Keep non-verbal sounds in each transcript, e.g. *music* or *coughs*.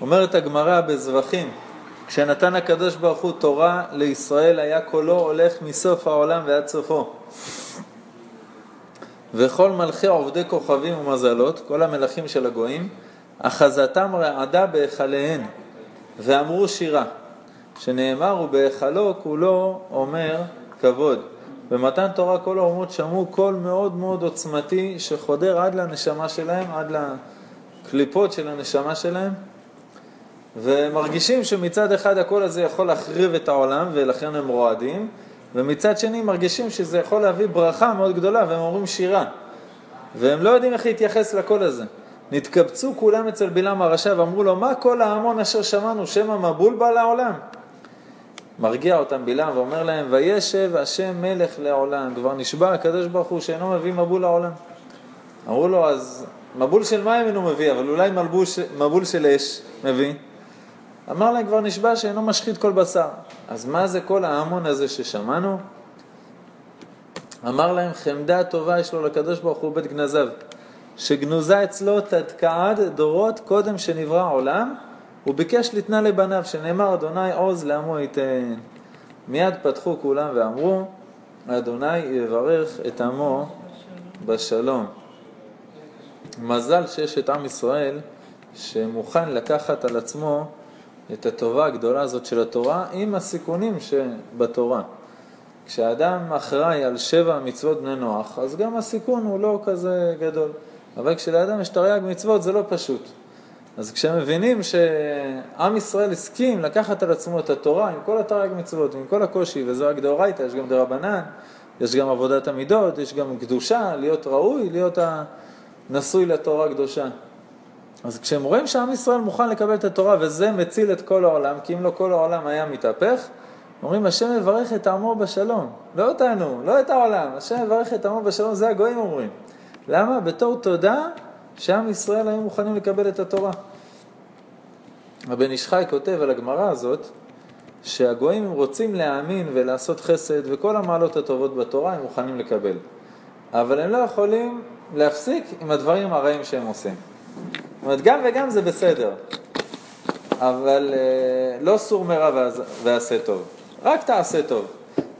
אומרת הגמרא בזבחים, כשנתן הקדוש ברוך הוא תורה לישראל היה קולו הולך מסוף העולם ועד סופו. וכל מלכי עובדי כוכבים ומזלות, כל המלכים של הגויים, אחזתם רעדה בהיכליהן, ואמרו שירה, שנאמר ובהיכלו כולו אומר כבוד. במתן תורה כל האומות שמעו קול מאוד מאוד עוצמתי שחודר עד לנשמה שלהם, עד לקליפות של הנשמה שלהם, ומרגישים שמצד אחד הקול הזה יכול להחריב את העולם ולכן הם רועדים, ומצד שני מרגישים שזה יכול להביא ברכה מאוד גדולה והם אומרים שירה. והם לא יודעים איך להתייחס לקול הזה. נתקבצו כולם אצל בלעם הרשע ואמרו לו, מה כל ההמון אשר שמענו, שמא מבול בא לעולם? מרגיע אותם בלעם ואומר להם, וישב השם מלך לעולם. כבר נשבע הקדוש ברוך הוא שאינו מביא מבול לעולם. אמרו לו, אז מבול של מים אינו מביא, אבל אולי מבול, מבול של אש מביא. אמר להם, כבר נשבע שאינו משחית כל בשר. אז מה זה כל ההמון הזה ששמענו? אמר להם, חמדה טובה יש לו לקדוש ברוך הוא בית גנזיו, שגנוזה אצלו תתקעד דורות קודם שנברא העולם, הוא ביקש לתנה לבניו, שנאמר אדוני עוז לעמו ייתן. מיד פתחו כולם ואמרו, אדוני יברך את עמו בשלום. מזל שיש את עם ישראל שמוכן לקחת על עצמו את הטובה הגדולה הזאת של התורה עם הסיכונים שבתורה. כשאדם אחראי על שבע מצוות בני נוח, אז גם הסיכון הוא לא כזה גדול. אבל כשלאדם יש תרי"ג מצוות זה לא פשוט. אז כשהם מבינים שעם ישראל הסכים לקחת על עצמו את התורה עם כל התרי"ג מצוות, עם כל הקושי, וזו רק דאורייתא, יש גם דרבנן, יש גם עבודת המידות, יש גם קדושה, להיות ראוי, להיות הנשוי לתורה הקדושה. אז כשהם רואים שעם ישראל מוכן לקבל את התורה וזה מציל את כל העולם, כי אם לא כל העולם היה מתהפך, אומרים השם יברך את עמו בשלום, לא אותנו, לא את העולם, השם יברך את עמו בשלום, זה הגויים אומרים. למה? בתור תודה שעם ישראל היו מוכנים לקבל את התורה. הבן איש חי כותב על הגמרא הזאת, שהגויים הם רוצים להאמין ולעשות חסד וכל המעלות הטובות בתורה הם מוכנים לקבל. אבל הם לא יכולים להפסיק עם הדברים הרעים שהם עושים. זאת אומרת, גם וגם זה בסדר, אבל אה, לא סור מרע ועשה טוב, רק תעשה טוב.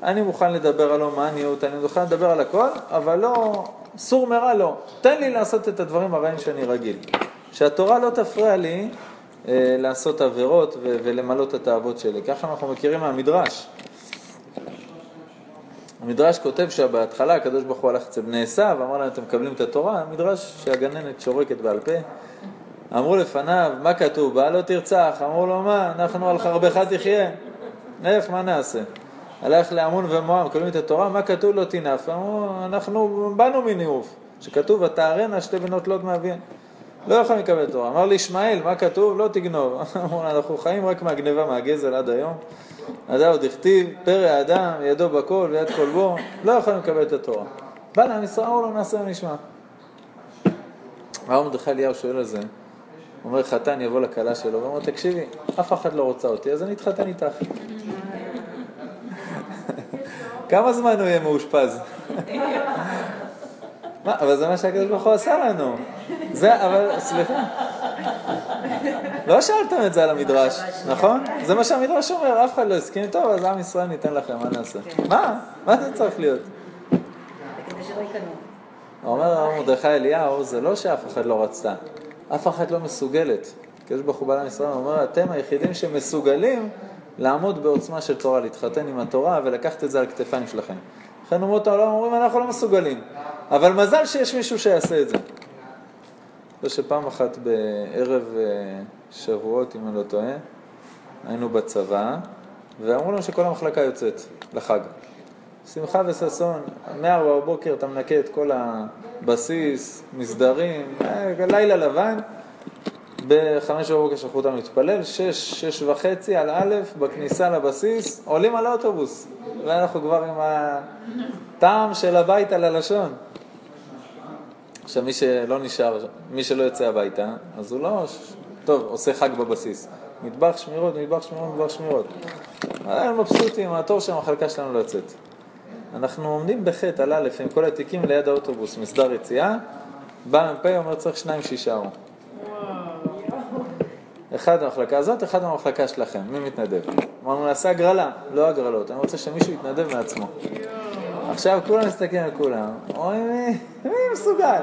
אני מוכן לדבר על הומניות, אני מוכן לדבר על הכל, אבל לא, סור מרע לא. תן לי לעשות את הדברים הרעים שאני רגיל. שהתורה לא תפריע לי אה, לעשות עבירות ולמלא את התאוות שלי. ככה אנחנו מכירים מהמדרש. המדרש כותב שבהתחלה הקדוש ברוך הוא הלך אצל בני עשיו, אמר להם, אתם מקבלים את התורה? המדרש שהגננת שורקת בעל פה. אמרו לפניו, מה כתוב? בה לא תרצח. אמרו לו, מה, אנחנו על חרבך תחיה. איך, מה נעשה? הלך לעמון ומואב, מקבלים את התורה, מה כתוב לא תינף? אמרו, אנחנו באנו מניאוף, שכתוב, ותערנה שתי בנות לוט מאביהן. לא יכולים לקבל תורה. אמר לי ישמעאל, מה כתוב? לא תגנוב. *laughs* אמרו, אנחנו חיים רק מהגניבה, מהגזל עד היום. עדה עוד הכתיב, פרא אדם, ידו בכל ויד כל בו, לא יכולים לקבל את התורה. בא לעם ישראל, אמרו לו, נעשה ונשמע. הרב מרדכי אליהו שואל על זה, אומר חתן יבוא לכלה שלו, ואומר, תקשיבי, אף אחד לא רוצה אותי, אז אני אתחתן איתך. *laughs* כמה זמן הוא יהיה מאושפז? *laughs* מה, אבל זה מה שהקדוש ברוך הוא עשה לנו. זה, אבל, סליחה. לא שאלתם את זה על המדרש, נכון? זה מה שהמדרש אומר, אף אחד לא הסכים טוב, אז עם ישראל ניתן לכם, מה נעשה? מה? מה זה צריך להיות? אומר הרב מרדכי אליהו, זה לא שאף אחד לא רצתה, אף אחת לא מסוגלת. הקדוש ברוך הוא בעל עם ישראל אומר, אתם היחידים שמסוגלים לעמוד בעוצמה של תורה, להתחתן עם התורה ולקחת את זה על כתפיים שלכם. לכן אומות העולם אומרים, אנחנו לא מסוגלים. אבל מזל שיש מישהו שיעשה את זה. זה שפעם אחת בערב אה, שבועות, אם אני לא טועה, היינו בצבא, ואמרו לנו שכל המחלקה יוצאת לחג. שמחה וששון, מארבע בבוקר אתה מנקה את כל הבסיס, מסדרים, אה, לילה לבן, בחמש בבוקר שלחו אותנו להתפלל, שש, שש וחצי על א', בכניסה לבסיס, עולים על האוטובוס, ואנחנו כבר עם הטעם של הבית על הלשון. עכשיו, מי שלא נשאר, מי שלא יוצא הביתה, אז הוא לא, טוב, עושה חג בבסיס. מטבח שמירות, מטבח שמירות, מטבח שמירות. אנחנו מבסוטים, התור של המחלקה שלנו לא יוצאת. אנחנו עומדים בחטא על א' עם כל התיקים ליד האוטובוס, מסדר יציאה, בא מ"פ אומר צריך שניים שיישארו. אחד במחלקה הזאת, אחד במחלקה שלכם, מי מתנדב? אמרנו, נעשה הגרלה, לא הגרלות, אני רוצה שמישהו יתנדב מעצמו. עכשיו כולם מסתכלים על כולם, אומרים מי, מי מסוגל?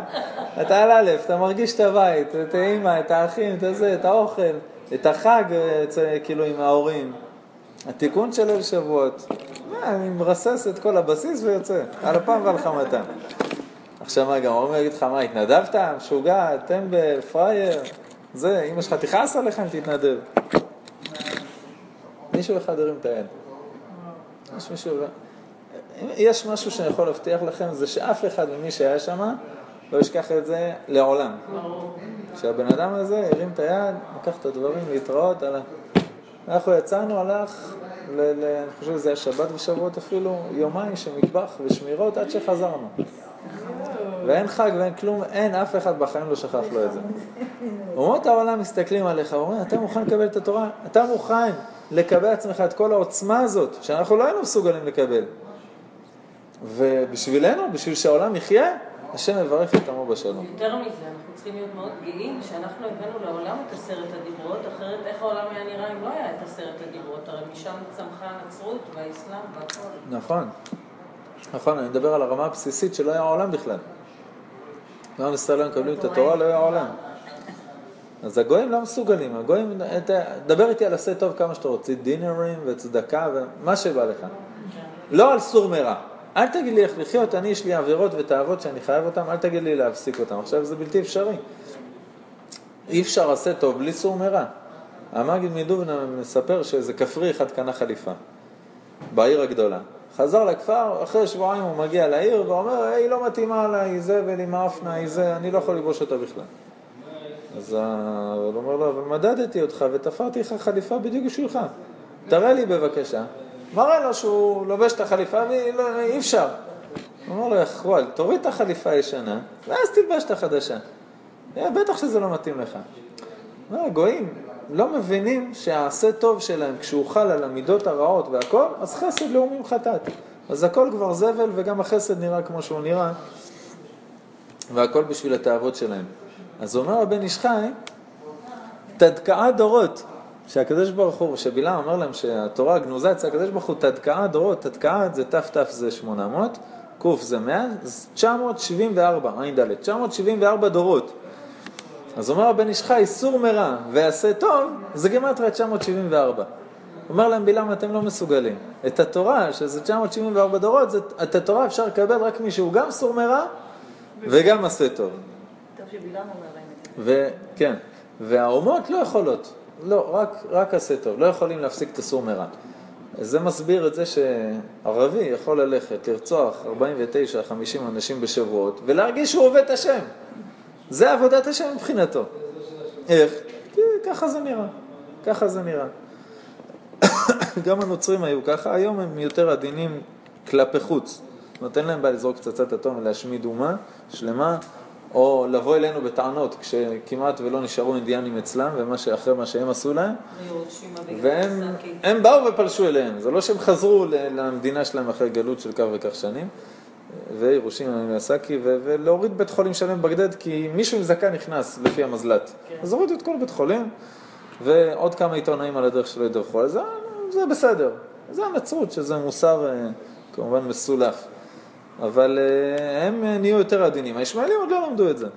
אתה על א', אתה מרגיש את הבית, את האימא, את האחים, את הזה, את האוכל, את החג, כאילו עם ההורים. התיקון של ליל שבועות, אני מרסס את כל הבסיס ויוצא, על אפם ועל חמתם. עכשיו מה, גם ההורים יגיד לך, מה, התנדבת? משוגע, טמבל, פראייר, זה, אמא שלך תכעס עליך אם תתנדב. מישהו אחד הרים את היד. יש מישהו... יש משהו שאני יכול להבטיח לכם, זה שאף אחד ממי שהיה שם לא ישכח את זה לעולם. שהבן אדם הזה הרים את היד, לקח את הדברים להתראות, הלך. אנחנו יצאנו, הלך, ל, ל, אני חושב שזה היה שבת ושבועות אפילו, יומיים של מטבח ושמירות עד שחזרנו. ואין חג ואין כלום, אין, אף אחד בחיים לא שכח לו את זה. אומות העולם מסתכלים עליך ואומרים, אתה מוכן לקבל את התורה? אתה מוכן לקבל עצמך את כל העוצמה הזאת, שאנחנו לא היינו מסוגלים לקבל. ובשבילנו, בשביל שהעולם יחיה, השם מברך את עמו בשלום. יותר מזה, אנחנו צריכים להיות מאוד גאים שאנחנו הבאנו לעולם את עשרת הדיברות, אחרת איך העולם היה נראה אם לא היה את עשרת הדיברות? הרי משם צמחה הנצרות והאסלאם והכל. נכון. נכון, אני מדבר על הרמה הבסיסית שלא היה עולם בכלל. לא ישראל לא מקבלים את התורה, לא היה עולם. אז הגויים לא מסוגלים, הגויים, דבר איתי על עשה טוב כמה שאתה רוצה, דינרים וצדקה ומה שבא לך. לא על סור מרע. אל תגיד לי איך לחיות, אני יש לי עבירות ותאוות שאני חייב אותן, אל תגיד לי להפסיק אותן. עכשיו זה בלתי אפשרי. אי אפשר עשה טוב בלי סור מרע. המגיד מדובנה מספר שאיזה כפרי אחד קנה חליפה בעיר הגדולה. חזר לכפר, אחרי שבועיים הוא מגיע לעיר ואומר, היא לא מתאימה עליי, זה ולי מאפנה, היא זה, אני לא יכול לבוש אותה בכלל. אז הוא אומר לו, אבל מדדתי אותך ותפרתי לך חליפה בדיוק בשבילך. תראה לי בבקשה. מראה לו שהוא לובש את החליפה ואי אפשר. הוא אומר לו, יחרול, תוריד את החליפה הישנה, ואז תלבש את החדשה. בטח שזה לא מתאים לך. הגויים לא מבינים שהעשה טוב שלהם, כשהוא חל על המידות הרעות והכל, אז חסד לאומים חטאת. אז הכל כבר זבל וגם החסד נראה כמו שהוא נראה, והכל בשביל התאוות שלהם. אז אומר הבן איש חי, תדקעה דורות. שהקדוש ברוך הוא, שבלעם אמר להם שהתורה גנוזה אצל הקדוש ברוך הוא תדקעה דורות, תדקעה זה ת"ת זה 800, ק' זה 100, זה 974, עין ד', 974 דורות. אז אומר הבן איש חי, סור מרע ועשה טוב, זה גמטריה 974. אומר להם בלעם, אתם לא מסוגלים. את התורה, שזה 974 דורות, זה, את התורה אפשר לקבל רק מי שהוא גם סור מרע וגם עשה טוב. טוב שבלעם אומר להם את זה. וכן, והאומות לא יכולות. לא, רק, רק עשה טוב, לא יכולים להפסיק את הסור מרע. זה מסביר את זה שערבי יכול ללכת, לרצוח 49-50 אנשים בשבועות ולהרגיש שהוא עובד את השם. זה עבודת השם מבחינתו. איך? ככה זה נראה. ככה זה נראה. *coughs* גם הנוצרים היו ככה, היום הם יותר עדינים כלפי חוץ. נותן להם בעיה לזרוק פצצת אטום ולהשמיד אומה שלמה, או לבוא אלינו בטענות כשכמעט ולא נשארו אינדיאנים אצלם, ומה שאחרי מה שהם עשו להם, והם באו ופלשו אליהם, זה לא שהם חזרו למדינה שלהם אחרי גלות של כך וכך שנים, וירושים ומיאסקי, ולהוריד בית חולים שלם בגדד, כי מישהו עם זקן נכנס לפי המזל"ט. כן. אז הורידו את כל בית חולים, ועוד כמה עיתונאים על הדרך שלא ידרכו על זה, זה בסדר. זה הנצרות, שזה מוסר אה, כמובן מסולח. אבל אה, הם נהיו יותר עדינים. הישמעאלים עוד לא למדו את זה.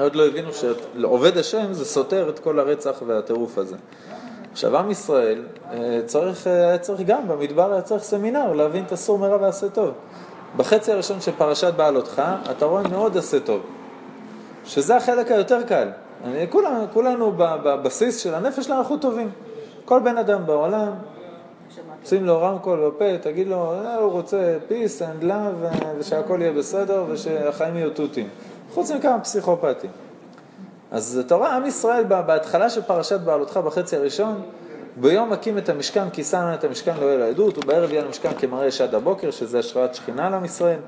עוד לא הבינו שעובד השם זה סותר את כל הרצח והטירוף הזה. עכשיו, עם ישראל אה, צריך, אה, צריך גם, במדבר היה צריך סמינר להבין את אסור מרע ועשה טוב. בחצי הראשון של פרשת בעלותך, אתה רואה מאוד עשה טוב. שזה החלק היותר קל. אני, כולנו, כולנו בבסיס של הנפש שלנו אנחנו טובים. כל בן אדם בעולם שים לו רמקול בפה, תגיד לו, אה, הוא רוצה peace and love ושהכול יהיה בסדר ושהחיים יהיו תותים. חוץ מכמה פסיכופטים. אז אתה רואה, עם ישראל בהתחלה של פרשת בעלותך בחצי הראשון, ביום מקים את המשכן, כי שם את המשכן לא יהיה לעדות, ובערב יהיה למשכן כמראה שד הבוקר, שזה השראת שכינה לעם ישראל.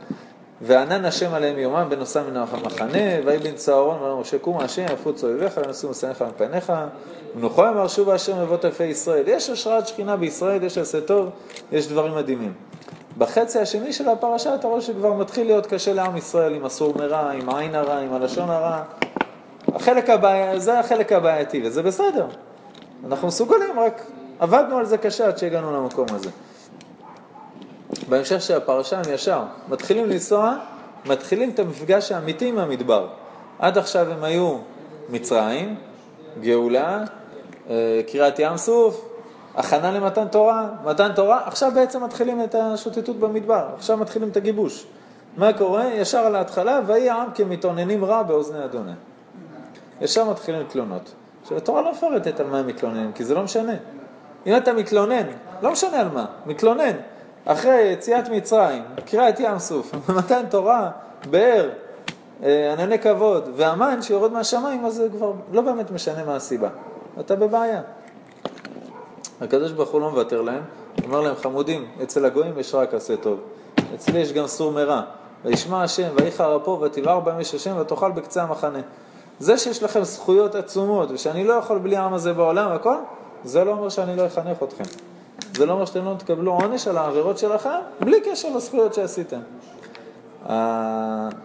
וענן השם עליהם יומם בנוסם מן המחנה, ויהי בן צהרון ואמר משה קום השם יפוץ אויביך ונשאו מסעיך מפניך ונוכל אמר שובה השם אבות אלפי ישראל. יש השראת שכינה בישראל, יש עשה טוב, יש דברים מדהימים. בחצי השני של הפרשה אתה רואה שכבר מתחיל להיות קשה לעם ישראל עם אסור מרע, עם עין הרע, עם הלשון הרע. החלק הבעי... זה החלק הבעייתי, וזה בסדר. אנחנו מסוגלים, רק עבדנו על זה קשה עד שהגענו למקום הזה. בהמשך של הפרשה הם ישר מתחילים לנסוע, מתחילים את המפגש האמיתי עם המדבר. עד עכשיו הם היו מצרים, גאולה, אה, קריעת ים סוף, הכנה למתן תורה, מתן תורה, עכשיו בעצם מתחילים את השוטטות במדבר, עכשיו מתחילים את הגיבוש. מה קורה? ישר על ההתחלה, ויהי העם כמתאוננים רע באוזני אדוני. ישר מתחילים תלונות. עכשיו, התורה לא מפרטת על מה הם מתלוננים, כי זה לא משנה. אם אתה מתלונן, לא משנה על מה, מתלונן, אחרי יציאת מצרים, קריעת ים סוף, *laughs* מתן תורה, באר, אה, ענני כבוד, והמן שיורד מהשמיים, אז זה כבר לא באמת משנה מה הסיבה. אתה בבעיה. הקדוש ברוך הוא לא מוותר להם, אומר להם, חמודים, אצל הגויים יש רק עשה טוב. אצלי יש גם סור מרע. וישמע השם, ויחר אפו, ותבער יש השם, ותאכל בקצה המחנה. זה שיש לכם זכויות עצומות, ושאני לא יכול בלי העם הזה בעולם, הכל, זה לא אומר שאני לא אחנך אתכם. זה לא אומר שאתם לא תקבלו עונש על העבירות שלכם, בלי קשר לזכויות שעשיתם.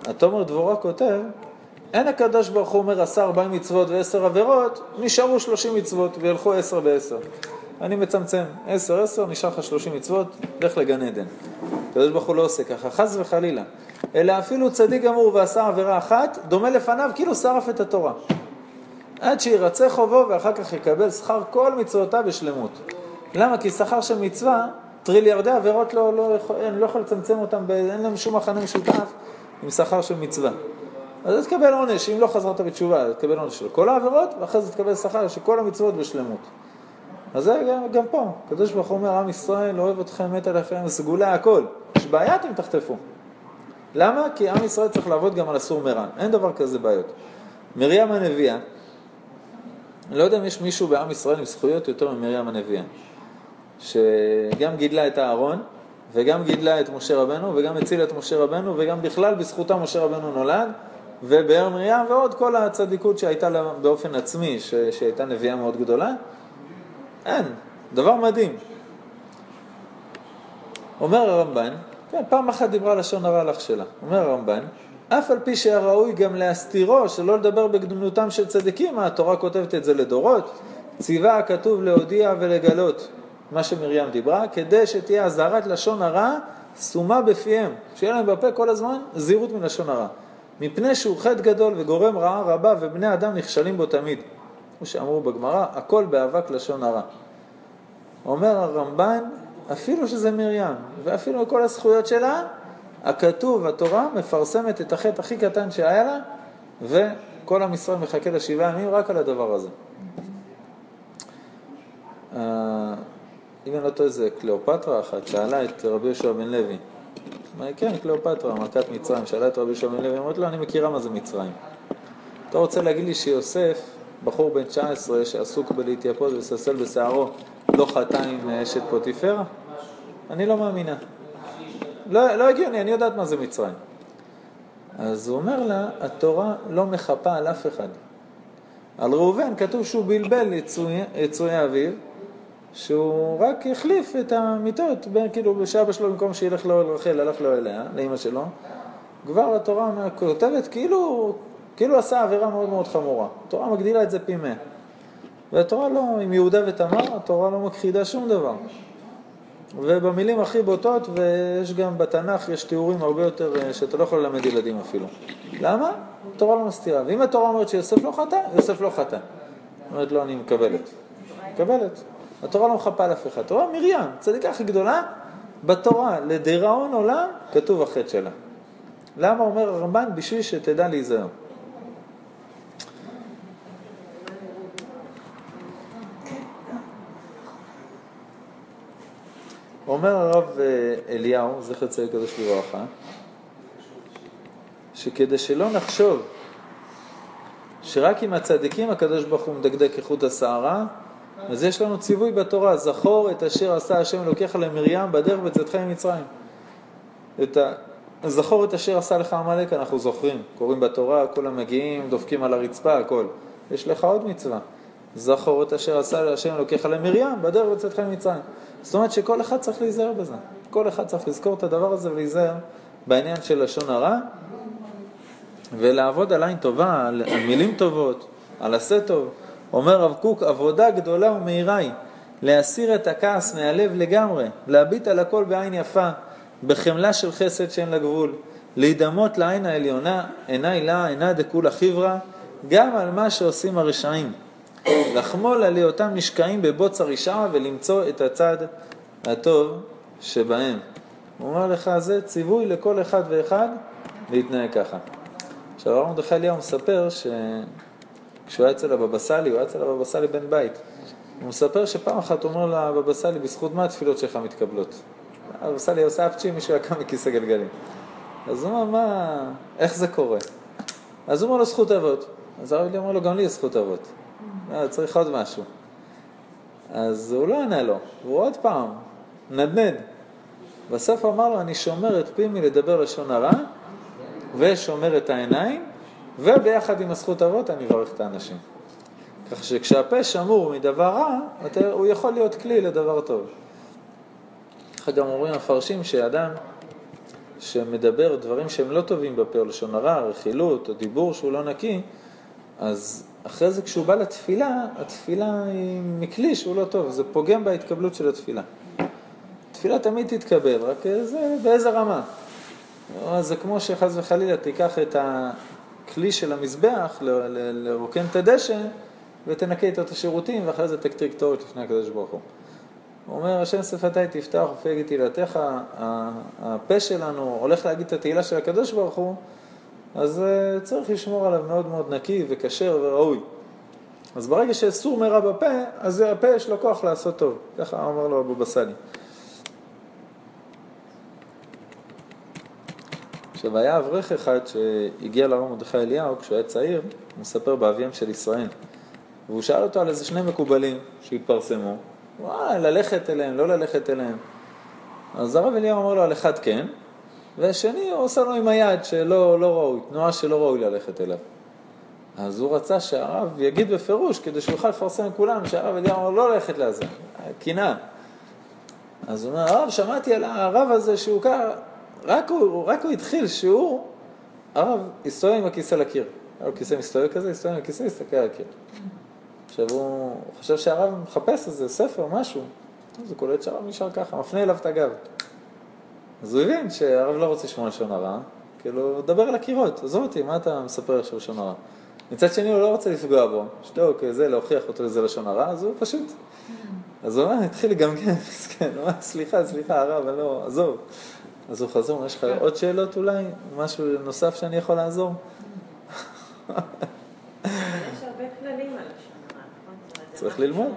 התומר דבורה כותב, אין הקדוש ברוך הוא אומר עשה ארבעים מצוות ועשר עבירות, נשארו שלושים מצוות וילכו עשר בעשר. אני מצמצם, עשר עשר, נשאר לך שלושים מצוות, לך לגן עדן. הקדוש ברוך הוא לא עושה ככה, חס וחלילה. אלא אפילו צדיק גמור ועשה עבירה אחת, דומה לפניו כאילו שרף את התורה. עד שירצה חובו ואחר כך יקבל שכר כל מצוותיו בשלמות. למה? כי שכר של מצווה, טריליארדי עבירות לא, לא, אין, לא יכול לצמצם אותם, אין להם שום מחנה משותף עם שכר של מצווה. אז תקבל עונש, אם לא חזרת בתשובה, תקבל עונש של כל העבירות, ואחרי זה תקבל שכר של כל המצוות בשלמות. אז זה גם, גם פה, הקדוש ברוך הוא אומר, עם ישראל אוהב אתכם, מת עליכם, סגולה הכל. יש בעיה, אתם תחטפו. למה? כי עם ישראל צריך לעבוד גם על אסור מרע. אין דבר כזה בעיות. מרים הנביאה, אני לא יודע אם יש מישהו בעם ישראל עם זכויות יותר ממרים הנביאה, שגם גידלה את הארון, וגם גידלה את משה רבנו, וגם הצילה את משה רבנו, וגם בכלל בזכותה משה רבנו נולד, ובאר מרים, ועוד כל הצדיקות שהייתה לה באופן עצמי, ש... שהייתה נביאה מאוד גדולה. אין, דבר מדהים. אומר הרמב"ן, כן, פעם אחת דיברה לשון הרע לך שלה. אומר הרמב"ן, אף על פי שהיה ראוי גם להסתירו, שלא לדבר בגדולותם של צדיקים, התורה כותבת את זה לדורות, ציווה הכתוב להודיע ולגלות מה שמרים דיברה, כדי שתהיה אזהרת לשון הרע סומה בפיהם, שיהיה להם בפה כל הזמן זהירות מלשון הרע. מפני שהוא חטא גדול וגורם רעה רבה ובני אדם נכשלים בו תמיד. כמו שאמרו בגמרא, הכל באבק לשון הרע. אומר הרמב"ן, אפילו שזה מרים, ואפילו כל הזכויות שלה, הכתוב, התורה, מפרסמת את החטא הכי קטן שהיה לה, וכל עם ישראל מחכה לשבעה ימים רק על הדבר הזה. אה, אם אני לא טועה זה קליאופטרה אחת, שאלה את רבי יהושע בן לוי. כן, קליאופטרה, מלכת מצרים, שאלה את רבי יהושע בן לוי, אמרת לו, אני מכירה מה זה מצרים. אתה רוצה להגיד לי שיוסף, בחור בן 19 שעסוק בלהתייפות ולססל בשערו, לא חטא עם אשת פוטיפרה? אני לא מאמינה. לא, לא הגיוני, אני יודעת מה זה מצרים. אז הוא אומר לה, התורה לא מחפה על אף אחד. על ראובן כתוב שהוא בלבל יצואי אביו, שהוא רק החליף את המיטות, בין, כאילו שאבא שלו במקום שילך לאוהל רחל, הלך לו אליה, לאמא שלו. כבר התורה כותבת כאילו, כאילו עשה עבירה מאוד מאוד חמורה. התורה מגדילה את זה פי מאה. והתורה לא, עם יהודה ותמר, התורה לא מכחידה שום דבר. ובמילים הכי בוטות, ויש גם בתנ"ך, יש תיאורים הרבה יותר, אה, שאתה לא יכול ללמד ילדים אפילו. למה? התורה לא מסתירה. ואם התורה אומרת שיוסף לא חטא, יוסף לא חטא. אומרת לו, אני מקבלת. מקבלת. התורה לא מחפה על אף אחד. התורה מרים, צדיקה הכי גדולה, בתורה, לדיראון עולם, כתוב החטא שלה. למה אומר הרמב"ן? בשביל שתדע להיזהר. אומר הרב אה, אליהו, זכר צדיק קדוש לברכה, שכדי שלא נחשוב שרק עם הצדיקים הקדוש ברוך הוא מדקדק איכות הסערה, אז יש לנו ציווי בתורה, זכור את אשר עשה השם אלוקיך למרים בדרך בצאתך ממצרים. את ה... זכור את אשר עשה לך עמלק, אנחנו זוכרים, קוראים בתורה, כולם מגיעים, דופקים על הרצפה, הכל. יש לך עוד מצווה. זכור את אשר עשה השם אלוקיך למרים בדרך בצאתך ממצרים. זאת אומרת שכל אחד צריך להיזהר בזה. כל אחד צריך לזכור את הדבר הזה ולהיזהר בעניין של לשון הרע. ולעבוד על עין טובה, על מילים טובות, על עשה טוב. אומר רב קוק, עבודה גדולה ומהירה היא, להסיר את הכעס מהלב לגמרי, להביט על הכל בעין יפה, בחמלה של חסד שאין לה גבול, להידמות לעין העליונה, עיני לה, עינה דכולה חברה, גם על מה שעושים הרשעים. לחמול על היותם נשקעים בבוץ הרשעה ולמצוא את הצד הטוב שבהם. הוא אומר לך, זה ציווי לכל אחד ואחד להתנהג ככה. עכשיו, הרב מרדכי אליהו מספר שכשהוא היה אצל הבבא סאלי, הוא היה אצל הבבא סאלי בן בית. הוא מספר שפעם אחת הוא אומר לבבא סאלי, בזכות מה התפילות שלך מתקבלות? הבבא סאלי עושה אפצ'י, מישהו היה קם מכיסא גלגלים. אז הוא אומר, מה, איך זה קורה? אז הוא אומר לו, זכות אבות. אז הרב אלי אומר לו, גם לי יש זכות אבות. אה, צריך עוד משהו. אז הוא לא ענה לו, הוא עוד פעם, נדנד. בסוף אמר לו, אני שומר את פי מלדבר לשון הרע, ושומר את העיניים, וביחד עם הזכות אבות אני אברך את האנשים. כך שכשהפה שמור מדבר רע, הוא יכול להיות כלי לדבר טוב. ככה גם אומרים המפרשים שאדם שמדבר דברים שהם לא טובים בפה, או לשון הרע, רכילות, או דיבור שהוא לא נקי, אז אחרי זה כשהוא בא לתפילה, התפילה היא מכלי שהוא לא טוב, זה פוגם בהתקבלות של התפילה. תפילה תמיד תתקבל, רק זה באיזה רמה. זה כמו שחס וחלילה תיקח את הכלי של המזבח לרוקן את הדשא ותנקה איתו את השירותים ואחרי זה תקטיר קטורת לפני הקדוש ברוך הוא. הוא אומר, השם שפתי תפתח ופי תהילתך, הפה שלנו הולך להגיד את התהילה של הקדוש ברוך הוא, אז uh, צריך לשמור עליו מאוד מאוד נקי וכשר וראוי. אז ברגע שאסור מרע בפה, אז הפה יש לו כוח לעשות טוב. ככה אמר לו אבו בסלי. עכשיו, היה אברך אחד שהגיע לרב מרדכי אליהו כשהוא היה צעיר, הוא מספר באביהם של ישראל. והוא שאל אותו על איזה שני מקובלים שהתפרסמו, וואי, ללכת אליהם, לא ללכת אליהם. אז הרב אליהו אמר לו על אחד כן, והשני הוא עושה לו עם היד שלא לא ראוי, תנועה שלא ראוי ללכת אליו. אז הוא רצה שהרב יגיד בפירוש, כדי שהוא יוכל לפרסם לכולם, שהרב אליהו אמר לא ללכת לזה, קנאה. אז הוא אומר, הרב, שמעתי על הרב הזה שהוא ככה, רק הוא, רק הוא התחיל שיעור, הרב הסתובב עם הכיסא לקיר. היה לו כיסא מסתובב כזה, הסתובב עם הכיסא, הסתכל על הקיר. עכשיו הוא חושב שהרב מחפש איזה ספר, משהו. אז הוא קולט שהרב נשאר ככה, מפנה אליו את הגב. אז הוא הבין שהרב לא רוצה לשמוע לשון הרע, כאילו, דבר על הקירות, עזוב אותי, מה אתה מספר עכשיו לשון הרע? מצד שני הוא לא רוצה לפגוע בו, שתוק, זה, להוכיח אותו לזה לשון הרע, אז הוא פשוט... אז הוא אומר, התחיל לגמגם, *laughs* מסכן, הוא אומר, סליחה, סליחה, הרב, אני לא, עזוב. אז הוא חזור, יש לך עוד שאלות אולי? משהו נוסף שאני יכול לעזור? יש הרבה כללים על הרע, נכון? צריך ללמוד.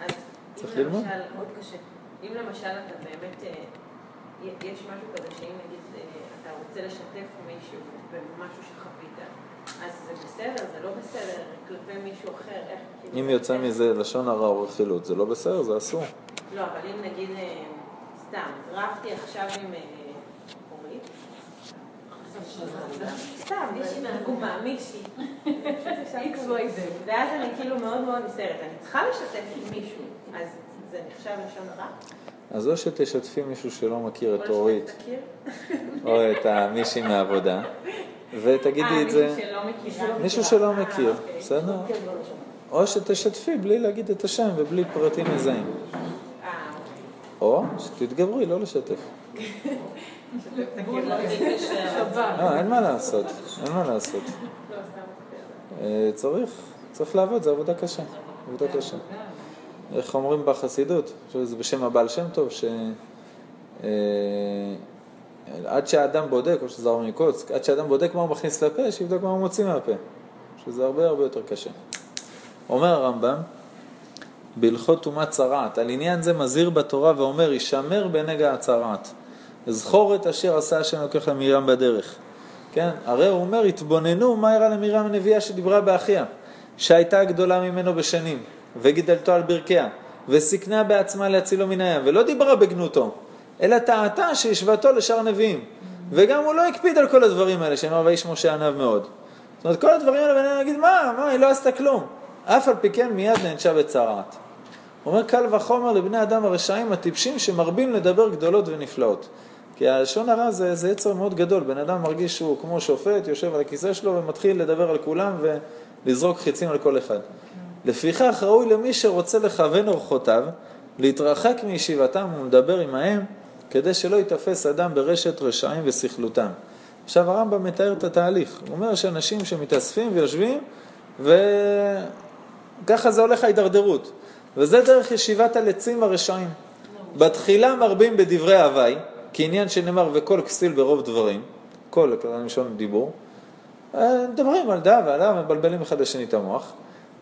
אה, צריך ללמוד. מאוד קשה. אם למשל אתה באמת, אה, יש משהו כזה שאם נגיד אה, אתה רוצה לשתף מישהו במשהו שחווית, אז זה בסדר, זה לא בסדר, כלפי מישהו אחר, איך... אם יוצא מזה לשון הרע או רכילות, זה לא בסדר, זה אסור. לא, אבל אם נגיד... סתם, רבתי עכשיו עם אה, אורית. סתם, מישהי מהגומה, מישהי. ואז אני כאילו מאוד מאוד נסערת. אני צריכה לשתף עם מישהו, אז זה נחשב לשון הרע? אז או שתשתפי מישהו שלא מכיר את אורית, או את המישהי מהעבודה, ותגידי את זה, מישהו שלא מכיר, בסדר? או שתשתפי בלי להגיד את השם ובלי פרטים מזהים. או שתתגברי, לא לשתף. אה, אין מה לעשות, אין מה לעשות. אה, צריך, צריך לעבוד, זו עבודה קשה, עבודה קשה. איך אומרים בחסידות, זה בשם הבעל שם טוב, שעד אה, שהאדם בודק, או שזה ארמי קוץ, עד שהאדם בודק מה הוא מכניס לפה, שיבדוק מה הוא מוציא מהפה, שזה הרבה הרבה יותר קשה. אומר הרמב"ם, בהלכות טומאת צרעת. על עניין זה מזהיר בתורה ואומר, ישמר בנגע הצרעת. זכור את אשר עשה השם לוקח למרים בדרך. כן, הרי הוא אומר, התבוננו מה אירע למרים הנביאה שדיברה באחיה, שהייתה גדולה ממנו בשנים, וגידלתו על ברכיה, וסיכנה בעצמה להצילו מן הים, ולא דיברה בגנותו, אלא טעתה שהשוותו לשאר הנביאים. וגם הוא לא הקפיד על כל הדברים האלה, שאמר ואיש משה עניו מאוד. זאת אומרת, כל הדברים האלה, ואני אגיד, מה, מה, היא לא עשתה כלום. אף על פי כן מיד נענשה בצרעת. הוא אומר קל וחומר לבני אדם הרשעים הטיפשים שמרבים לדבר גדולות ונפלאות. כי הלשון הרע זה, זה יצר מאוד גדול, בן אדם מרגיש שהוא כמו שופט, יושב על הכיסא שלו ומתחיל לדבר על כולם ולזרוק חיצים על כל אחד. לפיכך ראוי למי שרוצה לכוון אורחותיו, להתרחק מישיבתם ולדבר עמהם, כדי שלא ייתפס אדם ברשת רשעים וסכלותם. עכשיו הרמב"ם מתאר את התהליך, הוא אומר שאנשים שמתאספים ויושבים, וככה זה הולך ההידרדרות. וזה דרך ישיבת הלצים הרשעים. בתחילה מרבים בדברי הוואי, כעניין שנאמר וכל כסיל ברוב דברים, כל, אני שומע דיבור, אה, מדברים על דעה ועל דעה, מבלבלים אחד לשני את המוח.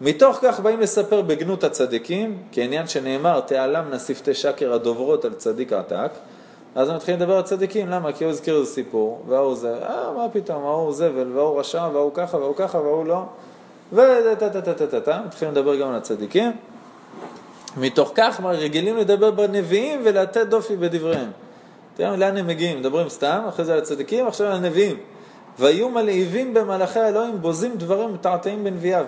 מתוך כך באים לספר בגנות הצדיקים, כעניין שנאמר, תעלמנה שפתי שקר הדוברות על צדיק עתק. אז הם מתחילים לדבר על צדיקים, למה? כי הוא הזכיר איזה סיפור, וההוא זה, אה, מה פתאום, ההוא זבל, וההוא רשע, וההוא ככה, וההוא ככה, וההוא לא. וטה-טה-טה-טה-טה, מתחילים לדבר גם על הצדיקים. מתוך כך רגילים לדבר בנביאים ולתת דופי בדבריהם. תראה לאן הם מגיעים, מדברים סתם, אחרי זה על הצדיקים, עכשיו על הנביאים. והיו מלהיבים במלאכי האלוהים, בוזים דברים מתעתעים בנביאיו.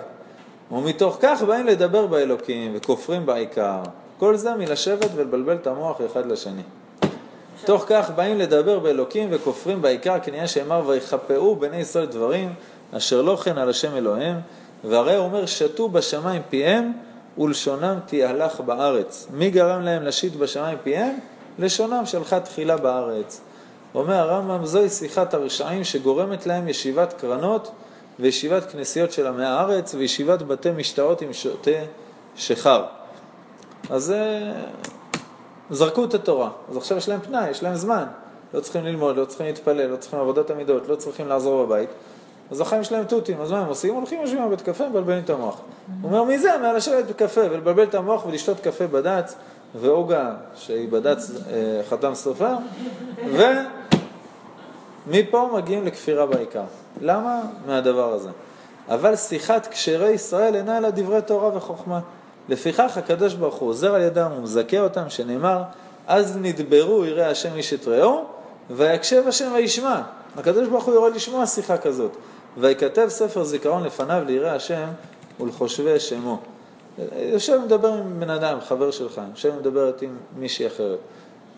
ומתוך כך באים לדבר באלוקים וכופרים בעיקר. כל זה מלשבת ולבלבל את המוח אחד לשני. תוך כך באים לדבר באלוקים וכופרים בעיקר, כנראה שאמר ויכפאו בני ישראל דברים אשר לא כן על השם אלוהיהם, והרי הוא אומר שתו בשמיים פיהם ולשונם תהלך בארץ. מי גרם להם לשית בשמיים פיהם? לשונם שלחה תחילה בארץ. אומר הרמב"ם, זוהי שיחת הרשעים שגורמת להם ישיבת קרנות וישיבת כנסיות של עמי הארץ וישיבת בתי משתאות עם שותי שחר. אז אה, זרקו את התורה, אז עכשיו יש להם פנאי, יש להם זמן. לא צריכים ללמוד, לא צריכים להתפלל, לא צריכים עבודת המידות, לא צריכים לעזור בבית. אז החיים שלהם תותים, אז מה הם עושים? הולכים, יושבים בבית קפה, מבלבלים את המוח. הוא אומר, מי זה? מהלשבת בקפה ולבלבל את המוח ולשתות קפה בד"ץ, ועוגה שהיא בד"ץ אה, חתם סופר, ומפה מגיעים לכפירה בעיקר. למה? מהדבר הזה. אבל שיחת כשרי ישראל אינה אלא דברי תורה וחוכמה. לפיכך הקדוש ברוך הוא עוזר על ידם ומזכה אותם, שנאמר, אז נדברו יראה השם איש את רעהו, ויקשב השם וישמע. הקדוש ברוך הוא יורד לשמוע שיחה כזאת. ויכתב ספר זיכרון לפניו ליראה השם ולחושבי שמו. יושב ומדבר עם בן אדם, חבר שלך, יושב ומדברת עם מישהי אחרת.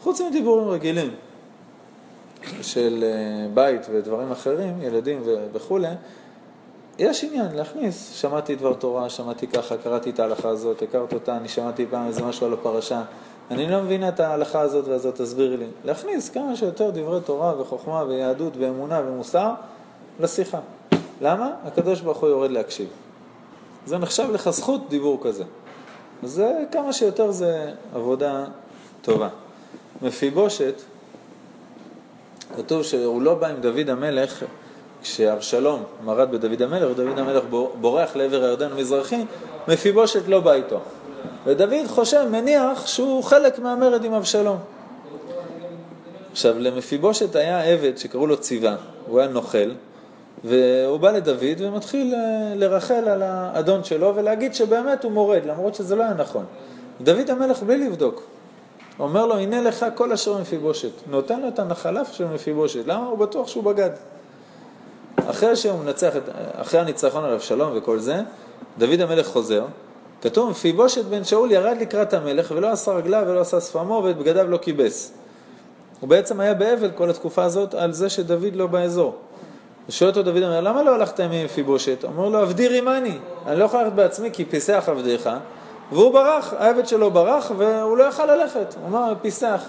חוץ מדיבורים רגילים של אה, בית ודברים אחרים, ילדים וכולי, יש עניין להכניס, שמעתי דבר תורה, שמעתי ככה, קראתי את ההלכה הזאת, הכרת אותה, אני שמעתי פעם איזה משהו על הפרשה, אני לא מבינה את ההלכה הזאת והזאת, תסבירי לי. להכניס כמה שיותר דברי תורה וחוכמה ויהדות ואמונה ומוסר לשיחה. למה? הקדוש ברוך הוא יורד להקשיב. זה נחשב לך זכות דיבור כזה. זה כמה שיותר זה עבודה טובה. מפיבושת, כתוב שהוא לא בא עם דוד המלך כשאבשלום מרד בדוד המלך, ודוד המלך בורח לעבר הירדן המזרחי, מפיבושת לא בא איתו. ודוד חושב, מניח, שהוא חלק מהמרד עם אבשלום. עכשיו, למפיבושת היה עבד שקראו לו ציווה, הוא היה נוכל, והוא בא לדוד ומתחיל אה, לרחל על האדון שלו ולהגיד שבאמת הוא מורד, למרות שזה לא היה נכון. דוד המלך בלי לבדוק, אומר לו, הנה לך כל אשר מפיבושת. נותן לו את הנחלה של מפיבושת. למה? הוא בטוח שהוא בגד. אחרי שהוא מנצח, אחרי הניצחון על אבשלום וכל זה, דוד המלך חוזר. כתוב, מפיבושת בן שאול ירד לקראת המלך ולא עשה רגליו ולא עשה שפמו ואת בגדיו לא כיבס. הוא בעצם היה באבל כל התקופה הזאת על זה שדוד לא באזור. ושואל אותו דוד אומר, למה לא הלכת עם מפיבושת? אומר לו, עבדי רימני, אני לא יכול ללכת בעצמי כי פיסח עבדיך, והוא ברח, העבד שלו ברח והוא לא יכל ללכת, הוא אמר, פיסח.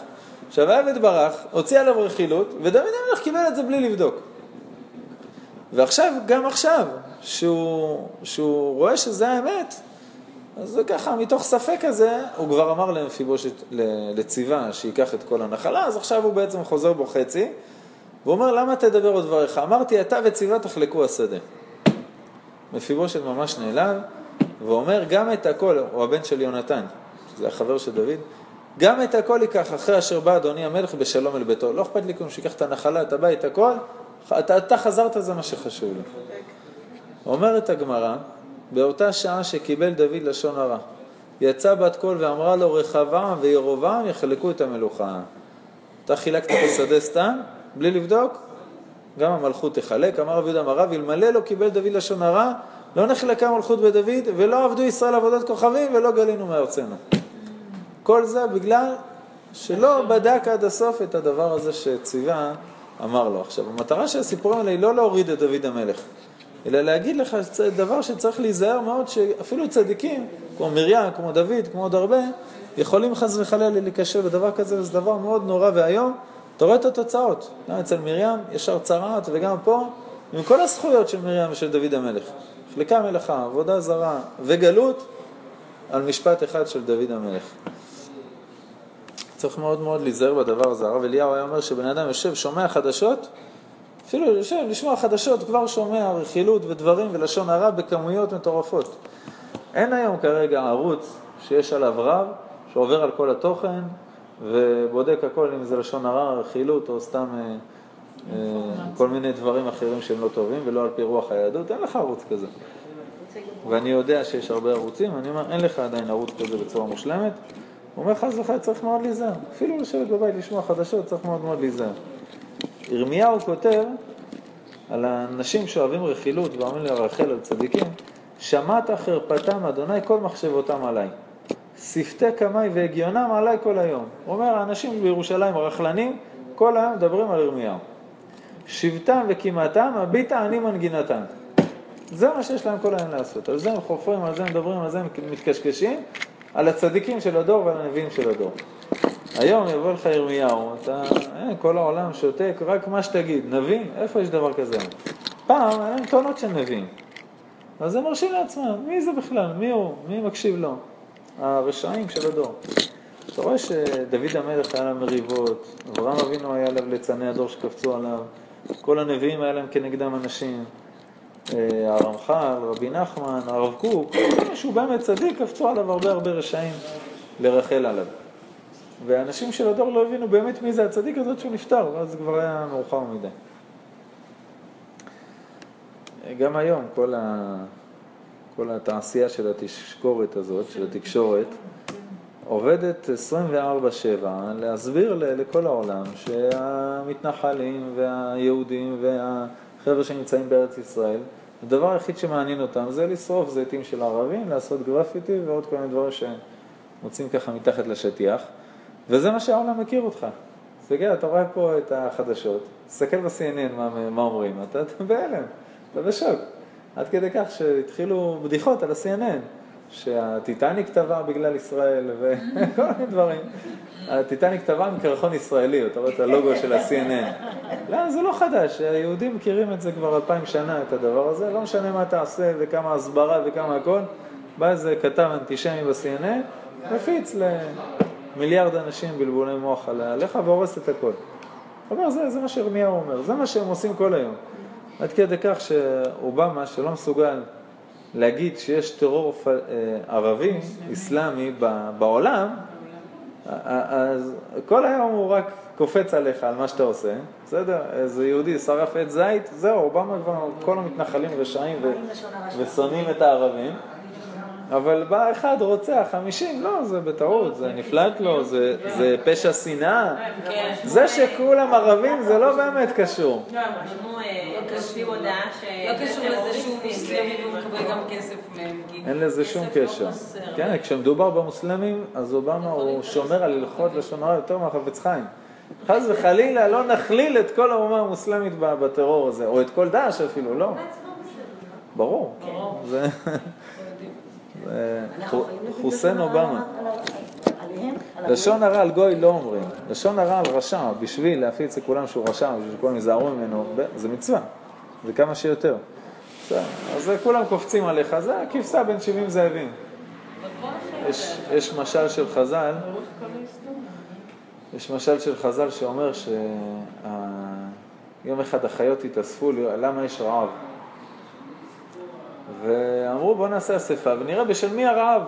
עכשיו העבד ברח, הוציא עליו רכילות, ודוד המלך קיבל את זה בלי לבדוק. ועכשיו, גם עכשיו, שהוא, שהוא רואה שזה האמת, אז זה ככה, מתוך ספק הזה, הוא כבר אמר למפיבושת, לציווה, שייקח את כל הנחלה, אז עכשיו הוא בעצם חוזר בו חצי, והוא אומר, למה תדבר עוד דבריך? אמרתי, אתה וציווה תחלקו השדה. מפיבושת ממש נעלב, ואומר, גם את הכל, הוא הבן של יונתן, שזה החבר של דוד, גם את הכל ייקח אחרי אשר בא אדוני המלך בשלום אל ביתו. לא אכפת לי כלום שיקח את הנחלה, את הבית, הכל, אתה, אתה חזרת, זה מה שחשוב לי. אומרת הגמרא, באותה שעה שקיבל דוד לשון הרע, יצא בת קול ואמרה לו, רחבעם וירובעם יחלקו את המלוכה. אתה חילקת את השדה סתם? בלי לבדוק, גם המלכות תחלק. אמר רבי יהודה אמריו, אלמלא לא קיבל דוד לשון הרע, לא נחלקה מלכות בדוד, ולא עבדו ישראל עבודת כוכבים, ולא גלינו מארצנו. כל זה בגלל שלא בדק עד הסוף את הדבר הזה שציווה אמר לו. עכשיו, המטרה של הסיפורים האלה היא לא להוריד את דוד המלך, אלא להגיד לך דבר שצריך להיזהר מאוד, שאפילו צדיקים, כמו מרים, כמו דוד, כמו עוד הרבה, יכולים חס וחלילה להיכשל בדבר כזה, וזה דבר מאוד נורא ואיום. אתה רואה את התוצאות, גם אצל מרים, ישר צרעת, וגם פה, עם כל הזכויות של מרים ושל דוד המלך. חלקה מלאכה, עבודה זרה וגלות, על משפט אחד של דוד המלך. צריך מאוד מאוד להיזהר בדבר הזה. הרב אליהו היה אומר שבן אדם יושב, שומע חדשות, אפילו יושב לשמוע חדשות, כבר שומע רכילות ודברים ולשון הרע בכמויות מטורפות. אין היום כרגע ערוץ שיש עליו רב, שעובר על כל התוכן ובודק הכל, אם זה לשון הרע, רכילות או סתם אה, אה, כל מיני דברים אחרים שהם לא טובים ולא על פי רוח היהדות, אין לך ערוץ כזה. ואני יודע שיש הרבה ערוצים, אני אומר, אין לך עדיין ערוץ כזה בצורה מושלמת. הוא אומר חס וחלילה צריך מאוד להיזהר. אפילו לשבת בבית לשמוע חדשות צריך מאוד מאוד להיזהר. ירמיהו כותב על האנשים שאוהבים רכילות ואומרים לרחל על צדיקים, שמעת חרפתם אדוני כל מחשבותם עליי. שפתי קמאי והגיונם עליי כל היום. הוא אומר, האנשים בירושלים הרכלנים, כל היום מדברים על ירמיהו. שבטם וקימתם, הביטה אני מנגינתם. זה מה שיש להם כל היום לעשות. על זה הם חופרים, על זה הם מדברים, על זה הם מתקשקשים, על הצדיקים של הדור ועל הנביאים של הדור. היום יבוא לך ירמיהו, אתה, אין, אה, כל העולם שותק, רק מה שתגיד, נביא? איפה יש דבר כזה? פעם היה להם טונות של נביאים. אז הם מרשים לעצמם, מי זה בכלל? מי הוא? מי מקשיב לו? הרשעים של הדור. אתה רואה שדוד המלך היה להם מריבות, אברהם אבינו היה עליו ליצני הדור שקפצו עליו, כל הנביאים היה להם כנגדם אנשים. אה, הרמח"ל, רבי נחמן, הרב קוק, שהוא באמת צדיק, קפצו עליו הרבה הרבה רשעים לרחל עליו. ואנשים של הדור לא הבינו באמת מי זה הצדיק הזאת שהוא נפטר, ואז זה כבר היה מאוחר מדי. גם היום כל, ה... כל התעשייה של התשקורת הזאת, של התקשורת, עובדת 24-7 להסביר לכל העולם שהמתנחלים והיהודים וה... חבר'ה שנמצאים בארץ ישראל, הדבר היחיד שמעניין אותם זה לשרוף זיתים של ערבים, לעשות גרפיטי ועוד כל מיני דברים שמוצאים ככה מתחת לשטיח, וזה מה שהעולם מכיר אותך. תסתכל, אתה רואה פה את החדשות, תסתכל ב-CNN מה, מה אומרים, אתה, אתה בהלם, אתה בשוק. עד כדי כך שהתחילו בדיחות על ה-CNN, שהטיטניק טבע בגלל ישראל וכל *laughs* מיני דברים. הטיטניק טבע מקרחון ישראלי, אתה רואה את הלוגו של ה-CNN. לא, זה לא חדש, היהודים מכירים את זה כבר אלפיים שנה, את הדבר הזה, לא משנה מה תעשה וכמה הסברה וכמה הכל. בא איזה כתב אנטישמי ב-CNN, מפיץ למיליארד אנשים בלבולי מוח עליך והורס את הכל. אומר, זה, זה מה שירמיהו אומר, זה מה שהם עושים כל היום. עד כדי כך שאובמה, שלא מסוגל להגיד שיש טרור אה, ערבי, אסלאמי בעולם, אז כל היום הוא רק קופץ עליך על מה שאתה עושה, בסדר? איזה יהודי שרף עץ זית, זהו, אובמה כבר, כל המתנחלים רשעים ושונאים את הערבים. אבל בא אחד רוצח חמישים, לא, זה בטעות, זה נפלט לו, זה, זה פשע שנאה. זה שכולם ערבים זה לא באמת קשור. לא, הם רשמו, כותבים הודעה ש... לא קשור לזה שהוא מוסלמי והוא מקבל גם כסף מהם. אין לזה שום קשר. כן, כשמדובר במוסלמים, אז אובמה הוא שומר על הלכות לשון הרע יותר מהחפץ חיים. חס וחלילה לא נכליל את כל האומה המוסלמית בטרור הזה, או את כל דאעש אפילו, לא. ברור. חוסיין אובמה. לשון הרע על גוי לא אומרים, לשון הרע על רשע, בשביל להפיץ לכולם שהוא רשע, בשביל שכולם ייזהרו ממנו, זה מצווה, זה כמה שיותר. אז כולם קופצים עליך, זה הכבשה בין 70 זאבים. יש, יש משל של חז"ל, יש משל של חז"ל שאומר שיום אחד החיות התאספו, למה יש רעב? ואמרו בוא נעשה אספה ונראה בשל מי הרעב.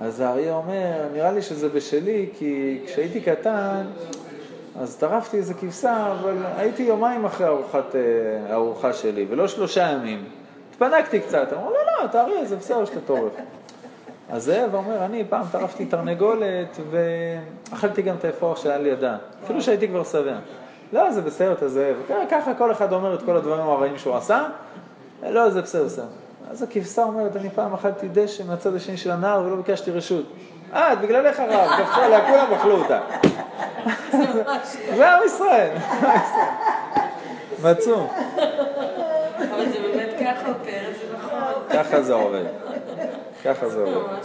אז האריה אומר, נראה לי שזה בשלי, כי כשהייתי קטן, אז טרפתי איזה כבשה, אבל הייתי יומיים אחרי ארוחת, אה, הארוחה שלי, ולא שלושה ימים. התפנקתי קצת, אמרו, לא, לא, אתה אריה, זה בסדר שאתה טורף. אז זאב אומר, אני פעם טרפתי תרנגולת, ואכלתי גם את האפרוח שהיה לידה, אפילו שהייתי כבר שבע. לא, זה בסדר, אתה זאב. ככה כל אחד אומר את כל הדברים הרעים שהוא עשה, לא, זה בסדר, בסדר. אז הכבשה אומרת, אני פעם אכלתי דשא מהצד השני של הנהר ולא ביקשתי רשות. אה, בגללך רב, קפצה עליה, כולם אכלו אותה. זה עם ישראל. *laughs* מצאו. אבל זה באמת ככה יותר, זה נכון. ככה זה עובד. ככה זה עובד.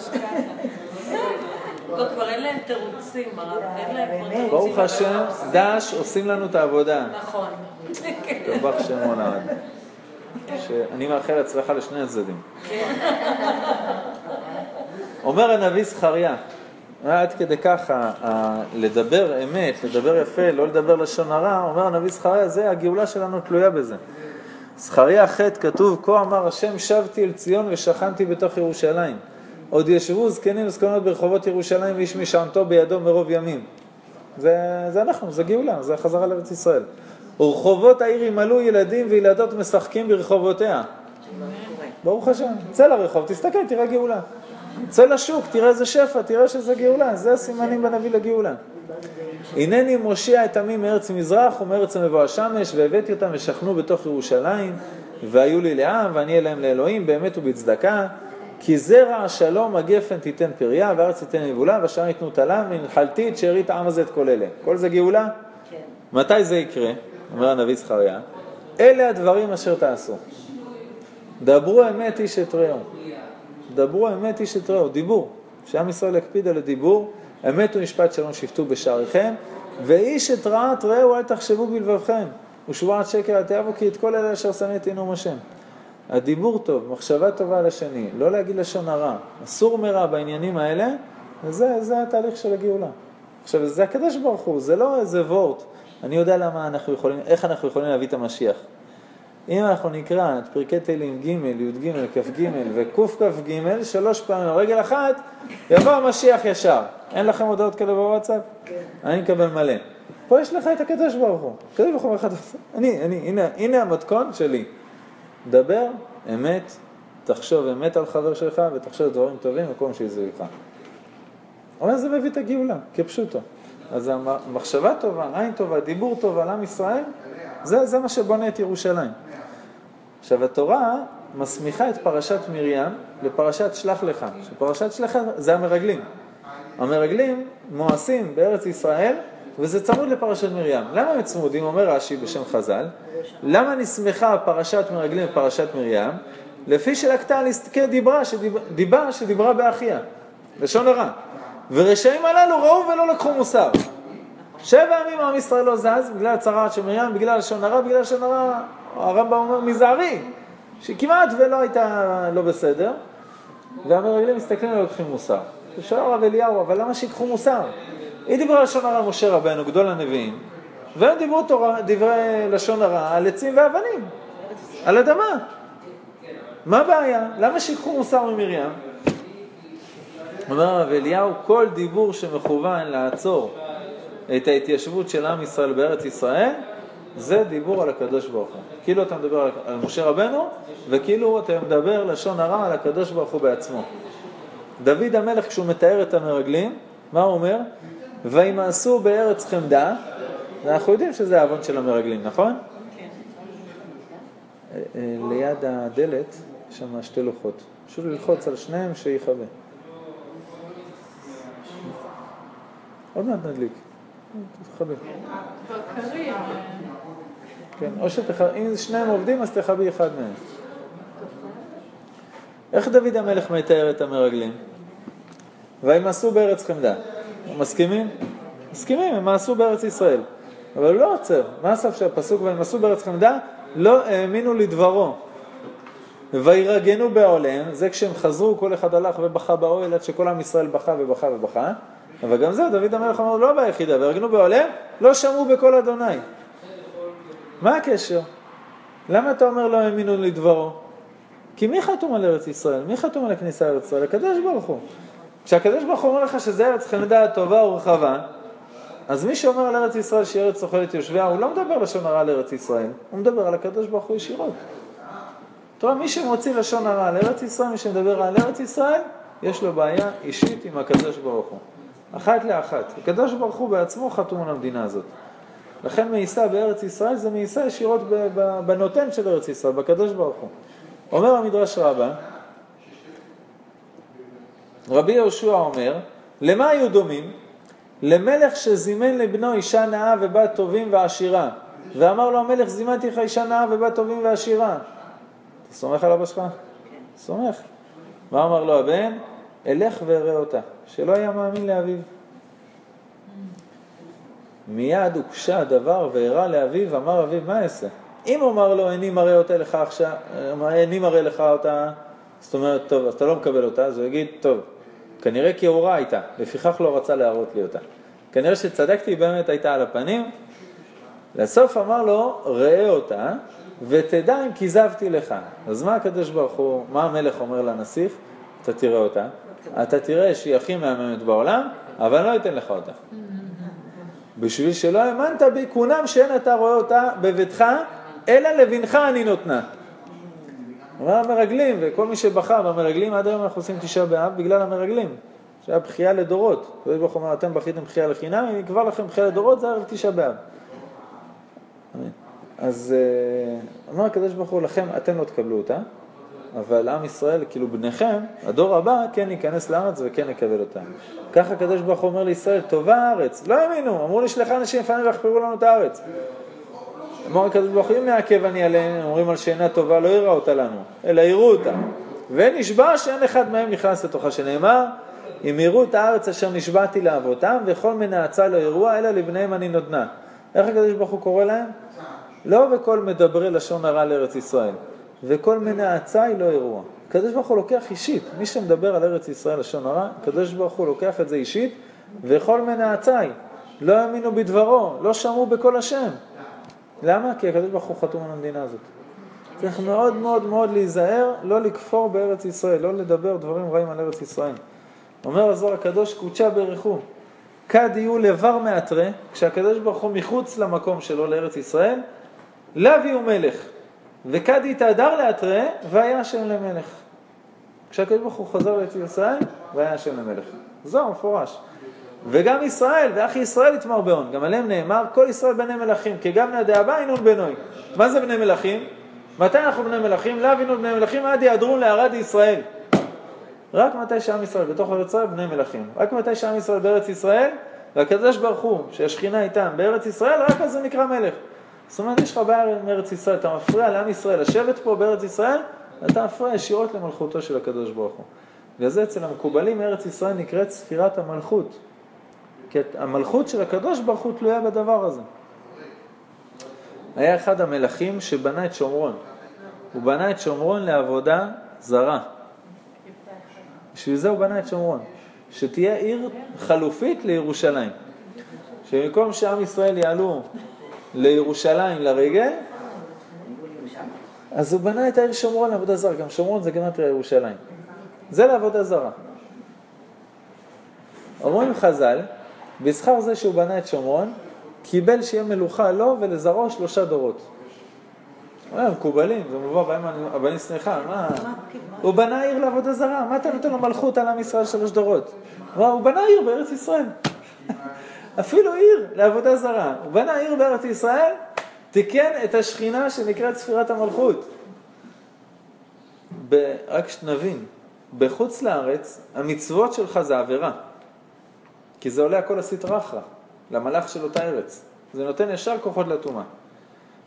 לא, כבר אין להם תירוצים, הרב. אין להם כבר תירוצים. ברוך השם, דש עושים לנו את העבודה. נכון. יבח שמו לעד. שאני מאחל הצלחה לשני הצדדים. אומר הנביא זכריה, עד כדי ככה, לדבר אמת, לדבר יפה, לא לדבר לשון הרע, אומר הנביא זכריה, זה הגאולה שלנו תלויה בזה. זכריה ח' כתוב, כה אמר השם שבתי אל ציון ושכנתי בתוך ירושלים. עוד ישבו זקנים וזקנות ברחובות ירושלים ואיש משענתו בידו מרוב ימים. זה, זה אנחנו, זה גאולה, זה החזרה לארץ ישראל. ורחובות העיר ימלאו ילדים וילדות משחקים ברחובותיה. ברוך השם. צא לרחוב, תסתכל, תראה גאולה. צא לשוק, תראה איזה שפע, תראה שזה גאולה, זה הסימנים בנביא לגאולה. הנני מושיע את עמי מארץ מזרח ומארץ מבוא השמש, והבאתי אותם ושכנו בתוך ירושלים, והיו לי לעם, ואני אהיה להם לאלוהים, באמת ובצדקה. כי זרע השלום הגפן תיתן פריה, וארץ תיתן יבולה, והשם יתנו תלם, ונחלתי את שארית העם הזה את כל אלה. כל זה גאולה? כן. מתי זה יקרה? אומר הנביא זכריה, אלה הדברים אשר תעשו. דברו אמת איש את רעהו. דברו אמת איש את רעהו, דיבור. שעם ישראל יקפיד על הדיבור, אמת ומשפט שלום שפטו בשעריכם, ואיש את רעת רעהו אל תחשבו בלבבכם, ושבועת שקר אל תאהבו כי את כל אלה אשר שנאתי נאום השם. הדיבור טוב, מחשבה טובה על השני, לא להגיד לשון הרע, אסור מרע בעניינים האלה, וזה זה התהליך של הגאולה. עכשיו, זה הקדוש ברוך הוא, זה לא איזה וורט. אני יודע למה אנחנו יכולים, איך אנחנו יכולים להביא את המשיח. אם אנחנו נקרא את פרקי תהילים ג', י"ג, כ"ג וקכ"ג שלוש פעמים על רגל אחת, יבוא המשיח ישר. אין לכם הודעות כאלה בוואטסאפ? כן. אני מקבל מלא. פה יש לך את הקדוש ברוך הוא. הקדוש ברוך הוא אומר לך, אני, אני, הנה, הנה המתכון שלי. דבר אמת, תחשוב אמת על חבר שלך ותחשוב דברים טובים מה שיזהו לך. אבל זה מביא את הגאולה, כפשוטו. אז המחשבה טובה, עין טובה, דיבור טוב על עם ישראל, זה, זה מה שבונה את ירושלים. עכשיו התורה מסמיכה את פרשת מרים לפרשת שלח לך, שפרשת שלח לך זה המרגלים. המרגלים מואסים בארץ ישראל וזה צמוד לפרשת מרים. למה הם צמודים? אומר רש"י בשם חז"ל, למה נסמכה פרשת מרגלים בפרשת מרים? לפי שלקתה על עסקי דיברה, דיבה שדיברה באחיה, לשון הרע. ורשעים הללו ראו ולא לקחו מוסר. שבע ימים עם ישראל לא זז, בגלל הצהרת של מרים, בגלל לשון הרע, בגלל לשון הרע, הרמב"ם אומר מזערי, שכמעט ולא הייתה לא בסדר, והמרגלים מסתכלים ולא לוקחים מוסר. שואל הרב אליהו, אבל למה שיקחו מוסר? היא דיברה לשון הרע משה רבנו, גדול הנביאים, והם דיברו תורה, דברי לשון הרע על עצים ואבנים, על אדמה. מה הבעיה? למה שיקחו מוסר ממרים? אומר הרב אליהו, כל דיבור שמכוון לעצור את ההתיישבות של עם ישראל בארץ ישראל, זה דיבור על הקדוש ברוך הוא. כאילו אתה מדבר על, משה רבנו, וכאילו אתה מדבר לשון הרע על הקדוש ברוך הוא בעצמו. דוד המלך, כשהוא מתאר את המרגלים, מה הוא אומר? וימאסו בארץ חמדה, ואנחנו יודעים שזה העוון של המרגלים, נכון? כן. אה, אה, ליד הדלת יש שם שתי לוחות. פשוט ללחוץ על שניהם שיכבה. עוד מעט נדליק. בקרים. כן, או שתכבה, אם שניהם עובדים אז תכבי אחד מהם. איך דוד המלך מתאר את המרגלים? וימאסו בארץ חמדה. מסכימים? מסכימים, הם מאסו בארץ ישראל. אבל הוא לא עוצר. מה הסוף של הפסוק? וימאסו בארץ חמדה? לא האמינו לדברו. וירגנו בעליהם, זה כשהם חזרו, כל אחד הלך ובכה באוהל עד שכל עם ישראל בכה ובכה ובכה. אבל גם זה, דוד המלך אמר, לא ביחידה, וירגנו בעליהם, לא שמעו בקול אדוני. מה הקשר? למה אתה אומר לא האמינו לדברו? כי מי חתום על ארץ ישראל? מי חתום על הכניסה לארץ ישראל? הקדוש ברוך הוא. כשהקדוש ברוך הוא אומר לך שזה ארץ חמדה טובה ורחבה, אז מי שאומר על ארץ ישראל שהיא ארץ אוכלת יושביה, הוא לא מדבר לשון הרע על ארץ ישראל, הוא מדבר על הקדוש ברוך הוא ישירות. אתה רואה, מי שמוציא לשון הרע על ארץ ישראל, מי שמדבר על ארץ ישראל, יש לו בעיה אישית עם הקדוש ברוך הוא. אחת לאחת. הקדוש ברוך הוא בעצמו חתום על המדינה הזאת. לכן מאיסה בארץ ישראל זה מאיסה ישירות בנותן של ארץ ישראל, בקדוש ברוך הוא. אומר המדרש רבה, רבי יהושע אומר, למה היו דומים? למלך שזימן לבנו אישה נאה ובת טובים ועשירה, ואמר לו המלך זימנתי לך אישה נאה ובת טובים ועשירה. אתה סומך על אבא שלך? סומך. מה אמר לו הבן? אלך ואראה אותה. שלא היה מאמין לאביו. מיד הוקשה הדבר והראה לאביו, אמר אביו, מה אעשה? אם הוא אמר לו, איני מראה אותה לך עכשיו, איני מראה לך אותה, זאת אומרת, טוב, אז אתה לא מקבל אותה, אז הוא יגיד, טוב, כנראה כי הוא ראה הייתה, לפיכך לא רצה להראות לי אותה. כנראה שצדקתי, באמת הייתה על הפנים. לסוף אמר לו, ראה אותה, ותדע אם כיזבתי לך. אז מה הקדוש ברוך הוא, מה המלך אומר לנסיך? אתה תראה אותה. אתה תראה שהיא הכי מהממת בעולם, אבל לא אתן לך אותה. בשביל שלא האמנת בי, כונם שאין אתה רואה אותה בביתך, אלא לבנך אני נותנה. אומר המרגלים, וכל מי שבחר במרגלים, עד היום אנחנו עושים תשעה באב בגלל המרגלים, שהיה בכייה לדורות. הקדוש ברוך הוא אומר, אתם בכיתם בכייה לחינם, אם יקבע לכם בכייה לדורות, זה ערב תשעה באב. אז אה, אמר הקדוש ברוך הוא לכם, אתם לא תקבלו אותה, אבל עם ישראל, כאילו בניכם, הדור הבא כן ייכנס לארץ וכן יקבל אותה. ככה הקדוש ברוך הוא אומר לישראל, טובה הארץ. לא האמינו, אמרו נשלחה אנשים לפנינו ויחפרו לנו את הארץ. אמר הקדוש ברוך הוא, אם מעכב אני עליהם, אומרים על שאינה טובה, לא יראה אותה לנו, אלא יראו אותה. ונשבע שאין אחד מהם נכנס לתוכה, שנאמר, אם יראו את הארץ אשר נשבעתי לאבותם, וכל מנאצה לא יראוה, אלא לבניהם אני נותנה. איך הקדוש ברוך הוא קורא להם? לא וכל מדברי לשון הרע לארץ ישראל, וכל מנאצי לא יראוה. הקדוש ברוך הוא לוקח אישית, מי שמדבר על ארץ ישראל לשון הרע, הקדוש ברוך הוא לוקח את זה אישית, וכל מנאצי לא האמינו בדברו, לא שמעו בקול השם. למה? כי הקדוש ברוך הוא חתום על המדינה הזאת. צריך מאוד מאוד מאוד להיזהר, לא לכפור בארץ ישראל, לא לדבר דברים רעים על ארץ ישראל. אומר הזוהר הקדוש, קודשה ברכו. כד יהיו לבר מעטרה, כשהקדוש ברוך הוא מחוץ למקום שלו לארץ ישראל, לאו יהיו מלך. וכד יתהדר לעטרה, והיה השם למלך. כשהקדוש ברוך הוא חזר לארץ ישראל, והיה השם למלך. זו מפורש. וגם ישראל, ואחי ישראל יתמר בהון, גם עליהם נאמר, כל ישראל בני מלכים, כי גם נדע הבא ינון בנוי. מה זה בני מלכים? מתי אנחנו בני מלכים? לאו ינון בני מלכים עד יעדרון לערד ישראל. רק מתי שעם ישראל בתוך ארץ ישראל בני מלכים. רק מתי שעם ישראל בארץ ישראל, והקדוש ברוך הוא, שהשכינה איתם בארץ ישראל, רק אז זה נקרא מלך. זאת אומרת, יש לך בעיה עם ארץ ישראל, אתה מפריע לעם ישראל לשבת פה בארץ ישראל, אתה מפריע ישירות למלכותו של הקדוש ברוך הוא. בגלל זה אצל המקובלים ארץ ישראל נקראת ספירת המלכות. כי המלכות של הקדוש ברוך הוא תלויה בדבר הזה. היה אחד המלכים שבנה את שומרון. הוא בנה את שומרון לעבודה זרה. בשביל זה הוא בנה את שומרון. שתהיה עיר חלופית לירושלים. שבמקום שעם ישראל יעלו לירושלים לרגל, אז הוא בנה את העיר שומרון לעבודה זרה. גם שומרון זה גמטריה ירושלים. זה לעבודה זרה. אומרים חז"ל, בשכר זה שהוא בנה את שומרון, קיבל שיהיה מלוכה לו ולזרעו שלושה דורות. הוא מקובלים, זה מובא בהם הבנים סליחה, מה? הוא בנה עיר לעבודה זרה, מה אתה נותן לו מלכות על עם ישראל שלוש דורות? הוא בנה עיר בארץ ישראל. אפילו עיר לעבודה זרה. הוא בנה עיר בארץ ישראל, תיקן את השכינה שנקראת ספירת המלכות. רק שנבין, בחוץ לארץ המצוות שלך זה עבירה. כי זה עולה הכל הסטרא אחרא, למלאך של אותה ארץ. זה נותן ישר כוחות לטומאה.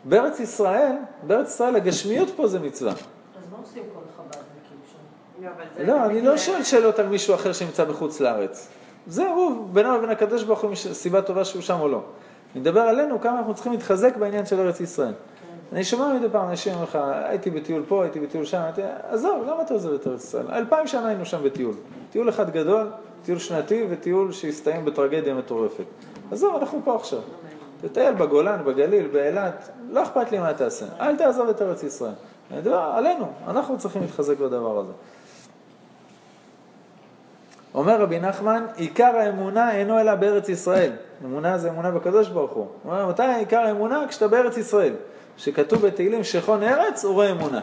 בארץ ישראל, בארץ ישראל הגשמיות פה זה מצווה. אז מה עושים כל חב"דניקים לא, שם? לא, אני לא שואל שאלות על מישהו אחר שנמצא בחוץ לארץ. זה הוא, בינו לבין הקדוש ברוך הוא, סיבה טובה שהוא שם או לא. אני מדבר עלינו, כמה אנחנו צריכים להתחזק בעניין של ארץ ישראל. אני שומע מדי פעם אנשים אומרים לך, הייתי בטיול פה, הייתי בטיול שם, הייתי... עזוב, למה אתה עוזב את ארץ ישראל? אלפיים שנה היינו שם בטיול. טיול אחד גדול, טיול שנתי וטיול שהסתיים בטרגדיה מטורפת. עזוב, אנחנו פה עכשיו. תטייל בגולן, בגליל, באילת, לא אכפת לי מה תעשה. אל תעזוב את ארץ ישראל. אני מדבר עלינו, אנחנו צריכים להתחזק בדבר הזה. אומר רבי נחמן, עיקר האמונה אינו אלא בארץ ישראל. אמונה זה אמונה בקדוש ברוך הוא. הוא אומר, מתי עיקר האמונה? כשאתה בארץ ישראל. שכתוב בתהילים שכון ארץ, הוא רואה אמונה.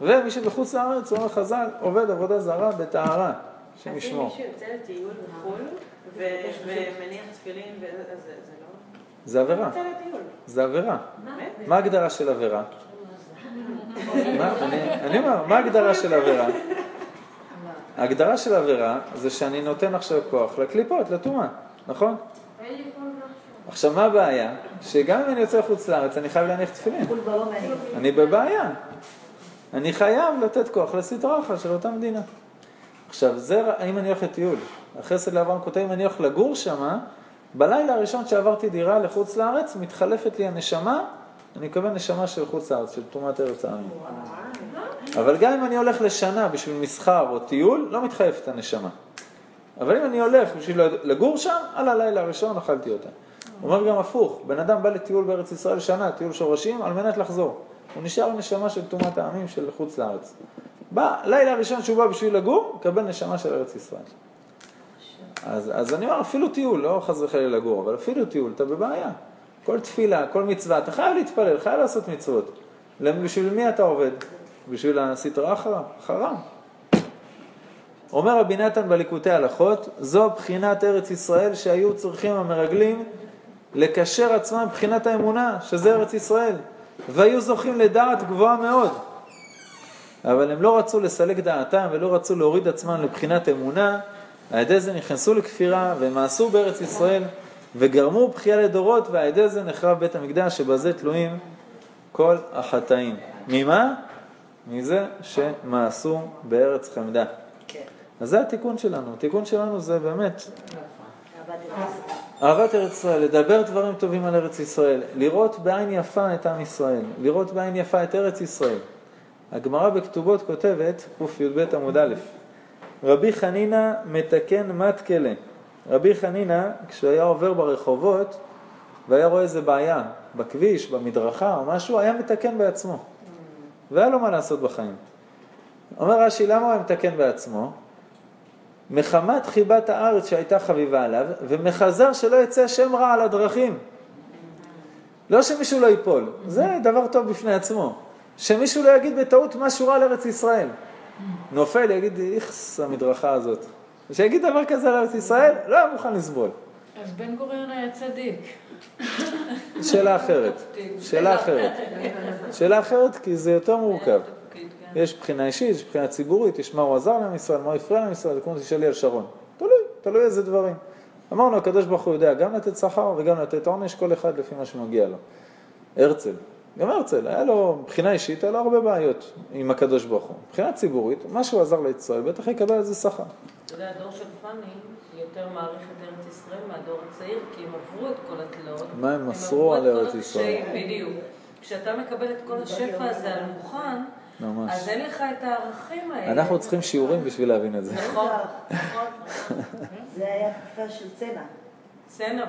ומי שבחוץ לארץ, אומר חז"ל, עובד עבודה זרה בטהרה, השם אז אם ישמור. מישהו יוצא לטיול בחו"ל ו- ומניח תפילין, זה לא... זה עבירה. זה עבירה. מה ההגדרה של עבירה? מה- אני אני אומר, מה ההגדרה של עבירה? ההגדרה של עבירה זה שאני נותן עכשיו כוח לקליפות, לטומאה, נכון? עכשיו, מה הבעיה? שגם אם אני יוצא לחוץ לארץ, אני חייב להניח תפילין. אני בבעיה. אני חייב לתת כוח לסדרה אחת של אותה מדינה. עכשיו, זה אם אני הולך לטיול. החסד לאברהם כותב, אם אני הולך לגור שמה, בלילה הראשון שעברתי דירה לחוץ לארץ, מתחלפת לי הנשמה, אני מקבל נשמה של חוץ לארץ, של תרומת ארץ העמים. אבל גם אם אני הולך לשנה בשביל מסחר או טיול, לא מתחלפת הנשמה. אבל אם אני הולך בשביל לגור שם, על הלילה הראשון אכלתי אותה. הוא אומר גם הפוך, בן אדם בא לטיול בארץ ישראל שנה, טיול שורשים, על מנת לחזור. הוא נשאר נשמה של תרומת העמים של חוץ לארץ. בא, לילה הראשון שהוא בא בשביל לגור, מקבל נשמה של ארץ ישראל. אז, אז אני אומר, אפילו טיול, לא חס וחלילה לגור, אבל אפילו טיול, אתה בבעיה. כל תפילה, כל מצווה, אתה חייב להתפלל, חייב לעשות מצוות. בשביל מי אתה עובד? בשביל הסטרה אחרה? חרם. אומר רבי נתן בליקוטי הלכות, זו בחינת ארץ ישראל שהיו צריכים המרגלים לקשר עצמם מבחינת האמונה, שזה ארץ ישראל, והיו זוכים לדעת גבוהה מאוד. אבל הם לא רצו לסלק דעתם ולא רצו להוריד עצמם לבחינת אמונה, על ידי זה נכנסו לכפירה והם בארץ ישראל וגרמו בכייה לדורות ועל ידי זה נחרב בית המקדש שבזה תלויים כל החטאים. ממה? מזה שמעשו בארץ חמדה. כן. אז זה התיקון שלנו, התיקון שלנו זה באמת אהבת ארץ. אהבת ארץ ישראל, לדבר דברים טובים על ארץ ישראל, לראות בעין יפה את עם ישראל, לראות בעין יפה את ארץ ישראל. הגמרא בכתובות כותבת, קי"ב עמוד א', רבי חנינא מתקן מתקלה. רבי חנינא, כשהוא היה עובר ברחובות והיה רואה איזה בעיה בכביש, במדרכה או משהו, היה מתקן בעצמו. והיה לו מה לעשות בחיים. אומר רש"י, למה הוא היה מתקן בעצמו? מחמת חיבת הארץ שהייתה חביבה עליו, ומחזר שלא יצא שם רע על הדרכים. לא שמישהו לא ייפול, זה דבר טוב בפני עצמו. שמישהו לא יגיד בטעות משהו רע על ארץ ישראל. נופל, יגיד, איכס המדרכה הזאת. ושיגיד דבר כזה על ארץ ישראל, לא היה מוכן לסבול. אז בן גוריון היה צדיק. שאלה אחרת. שאלה אחרת. שאלה אחרת כי זה יותר מורכב. יש בחינה אישית, יש בחינה ציבורית, יש מה הוא עזר לעם ישראל, מה הוא הפריע ישראל, זה כמו שתשאלי על שרון. תלוי, תלוי איזה דברים. אמרנו, הקדוש ברוך הוא יודע גם לתת שכר וגם לתת עונש, כל אחד לפי מה שמגיע לו. הרצל, גם הרצל, היה לו, מבחינה אישית, היה לו הרבה בעיות עם הקדוש ברוך הוא. מבחינה ציבורית, מה שהוא עזר לישראל, בטח יקבל על זה שכר. אתה יודע, הדור של פאני יותר מעריך את ארץ ישראל מהדור הצעיר, כי הם עברו את כל התלאות. מה הם מסרו על ארץ ישראל. בדיוק. כשאתה מקבל את כל השפע הזה על מוכן, ממש. אז אין לך את הערכים האלה. אנחנו צריכים שיעורים בשביל להבין את זה. נכון, נכון. *laughs* זה היה תקופה של צנע. סצנה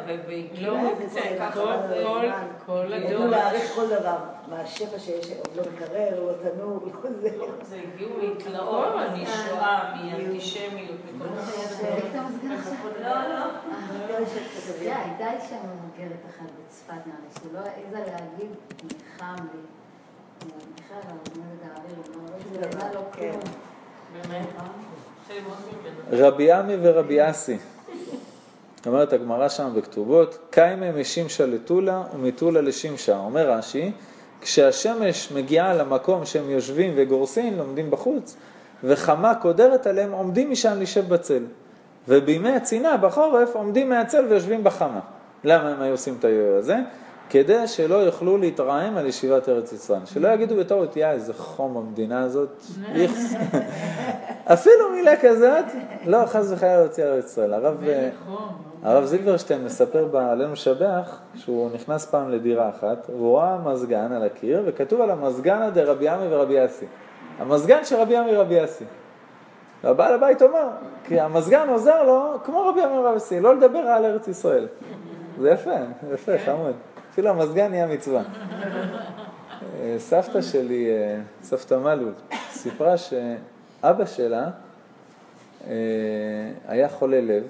לא, על כל-. כל ידעו הדור. להעריך כל דבר. מהשפע שיש, עוד לא מקרר, לא תנור, כל זה. זה הגיעו מתלאות, משואה, מאנטישמיות, מכל מיני. לא, לא. כן. כן, הייתה אישה מבוגרת אחת בצפת נראה שלא העיזה להגיד, נחם לי. לא כן. רבי עמי ורבי אסי. אומרת הגמרא שם בכתובות, קיימה משימשה לטולה ומטולה לשימשה. אומר רש"י, כשהשמש מגיעה למקום שהם יושבים וגורסים, לומדים בחוץ, וחמה קודרת עליהם, עומדים משם לשב בצל. ובימי הצינה, בחורף, עומדים מהצל ויושבים בחמה. למה הם היו עושים את הזה? כדי שלא יוכלו להתרעם על ישיבת ארץ ישראל. שלא יגידו בטעות, יא, איזה חום במדינה הזאת, איכס. *laughs* אפילו מילה כזאת, לא, חס וחלילה להוציא ארץ ישראל. הרב, אה, הרב זילברשטיין מספר בעלינו שבח שהוא נכנס פעם לדירה אחת, והוא ראה מזגן על הקיר, וכתוב על המזגן דרבי עמי ורבי אסי. המזגן של רבי עמי ורבי אסי. והבעל הבית אומר, כי המזגן עוזר לו, כמו רבי עמי ורבי אסי, לא לדבר על ארץ ישראל. זה יפה, יפה, חמוד. אפילו המזגן נהיה מצווה. אה, סבתא שלי, אה, סבתא מלול, סיפרה שאבא שלה אה, היה חולה לב,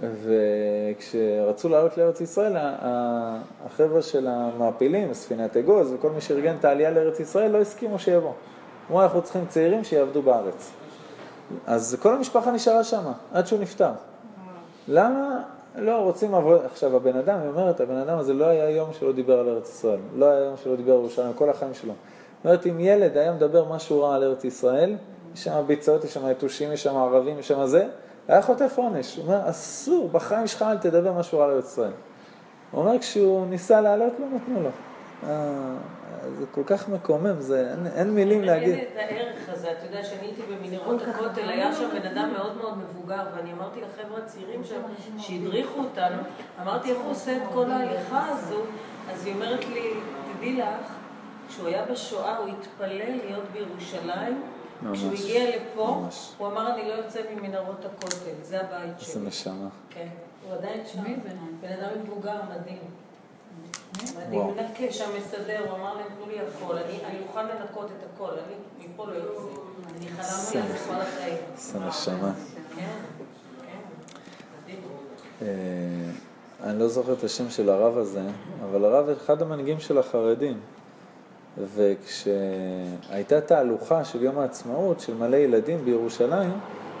וכשרצו לעלות לארץ ישראל, החבר'ה של המעפילים, ספינת אגוז וכל מי שארגן את העלייה לארץ ישראל לא הסכימו שיבוא. אמרו, אנחנו צריכים צעירים שיעבדו בארץ. אז כל המשפחה נשארה שם, עד שהוא נפטר. למה? לא, רוצים עבוד... עכשיו, הבן אדם, היא אומרת, הבן אדם הזה לא היה יום שלא דיבר על ארץ ישראל. לא היה יום שלא דיבר על ירושלים, כל החיים שלו. אומרת, אם ילד היה מדבר משהו רע על ארץ ישראל, יש שם ביצות, יש שם יתושים, יש שם ערבים, יש שם זה, היה חוטף עונש. הוא אומר, אסור, בחיים שלך אל תדבר משהו רע על ארץ ישראל. הוא אומר, כשהוא ניסה לעלות, לא נתנו לו. זה כל כך מקומם, זה, אין, אין מילים להגיד. אין את הערך הזה, אתה יודע, כשאני הייתי במנהרות הכותל, היה שם בן אדם מאוד מאוד מבוגר, ואני אמרתי לחבר'ה הצעירים שם, שהדריכו אותנו, אמרתי, איך הוא עושה את כל ההליכה הזו? אז היא אומרת לי, תדעי לך, כשהוא היה בשואה, הוא התפלל להיות בירושלים. ממש, כשהוא הגיע לפה, ממש. הוא אמר, אני לא יוצא ממנהרות הכותל, זה הבית איזה שלי. נשמה. כן, הוא עדיין שם. בן אדם מבוגר, מדהים. מנקה שם, מסדר, הוא אמר להם, תנו לי הכל, אני מוכן לנקות את הכל, אני מפה לא יוצא. אני חלמתי על זה כל החיים. איזה נשמה. כן. אה, אני לא זוכר את השם של הרב הזה, אבל הרב אחד המנהיגים של החרדים. וכשהייתה תהלוכה של יום העצמאות של מלא ילדים בירושלים,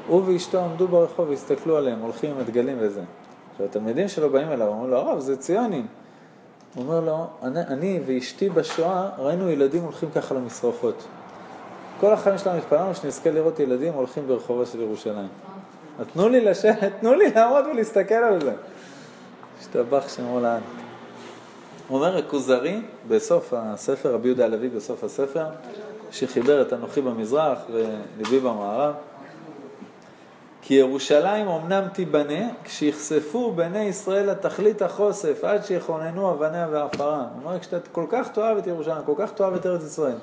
הוא ואשתו עמדו ברחוב והסתכלו עליהם, הולכים עם הדגלים וזה. עכשיו, התלמידים שלו באים אליו, אומרים לו, הרב, זה ציונים. הוא אומר לו, אני, אני ואשתי בשואה ראינו ילדים הולכים ככה למשרפות. כל החיים שלנו התפללנו שנזכה לראות ילדים הולכים ברחובה של ירושלים. תנו לי לשבת, תנו לי לעמוד ולהסתכל על זה. השתבח שמו לעד. אומר הכוזרי בסוף הספר, רבי יהודה הלוי בסוף הספר, שחיבר את אנוכי במזרח וליבי במערב, כי ירושלים אמנם תיבנה, כשיחשפו בני ישראל לתכלית החושף, עד שיכוננו אבניה ועפרה. הוא אומר, כשאתה כל כך תאהב את ירושלים, כל כך תאהב את ארץ ישראל,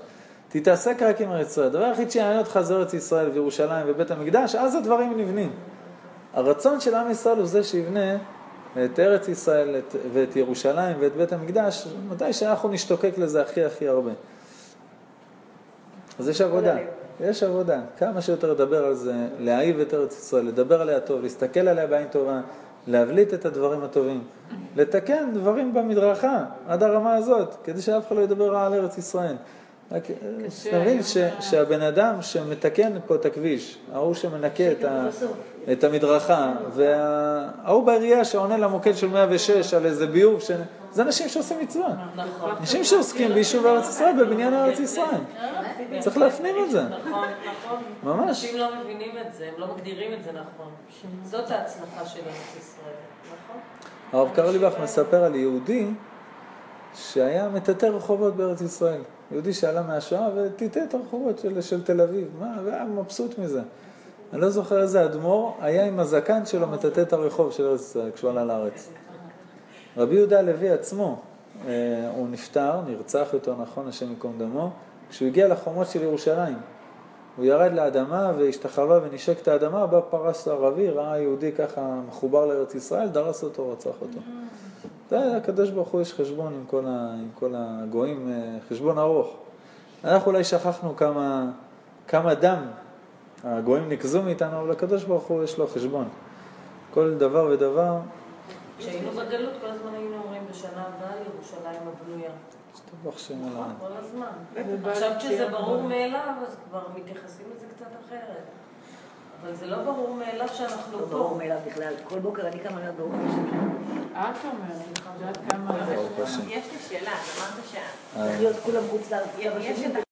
תתעסק רק עם ארץ ישראל. הדבר היחיד שיעניין אותך זה ארץ ישראל וירושלים ובית המקדש, אז הדברים נבנים. הרצון של עם ישראל הוא זה שיבנה את ארץ ישראל את, ואת ירושלים ואת בית המקדש, מתי שאנחנו נשתוקק לזה הכי הכי הרבה. אז יש עבודה, יש עבודה. כמה שיותר לדבר על זה, להאהיב את ארץ ישראל, לדבר עליה טוב, להסתכל עליה בעין טובה, להבליט את הדברים הטובים, לתקן דברים במדרכה עד הרמה הזאת, כדי שאף אחד לא ידבר רע על ארץ ישראל. רק תבין ש, שהבן אדם שמתקן פה את הכביש, ההוא שמנקה את, ה, את המדרכה, וההוא בעירייה שעונה למוקד של 106 על איזה ביוב, ש... זה אנשים שעושים מצווה. נכון. אנשים שעוסקים ביישוב ארץ ישראל, בבניין ארץ ישראל. צריך להפנים את זה. נכון, נכון. ממש. אנשים לא מבינים את זה, הם לא מגדירים את זה נכון. זאת ההצלחה של ארץ ישראל, נכון? הרב קרליבך מספר על יהודי שהיה מטאטא רחובות בארץ ישראל. יהודי שעלה מהשואה וטיטא את הרחובות של, של תל אביב. מה, והיה מבסוט מזה. אני לא זוכר איזה אדמו"ר היה עם הזקן שלו מטאטא את הרחוב של ארץ ישראל כשהוא עלה לארץ. רבי יהודה הלוי עצמו, אה, הוא נפטר, נרצח יותר נכון, השם ייקום דמו, כשהוא הגיע לחומות של ירושלים. הוא ירד לאדמה והשתחווה ונשק את האדמה, בא פרס ערבי, ראה יהודי ככה מחובר לארץ ישראל, דרס אותו, רצח אותו. זה הקדוש ברוך הוא יש חשבון עם כל, ה, עם כל הגויים, אה, חשבון ארוך. אנחנו אולי שכחנו כמה, כמה דם הגויים נקזו מאיתנו, אבל הקדוש ברוך הוא יש לו חשבון. כל דבר ודבר, כשהיינו בגלות כל הזמן היינו אומרים בשנה הבאה ירושלים הבנויה. השתבח שם אלוהים. כל הזמן. עכשיו כשזה ברור מאליו, אז כבר מתייחסים לזה קצת אחרת. אבל זה לא ברור מאליו שאנחנו לא ברור פה. מאליו בכלל. כל בוקר אני קמה אומרת ברוך השם. את אומרת, את יודעת כמה... יש לי שאלה, אמרת שה... אה, צריך להיות כולם חוץ לארץ.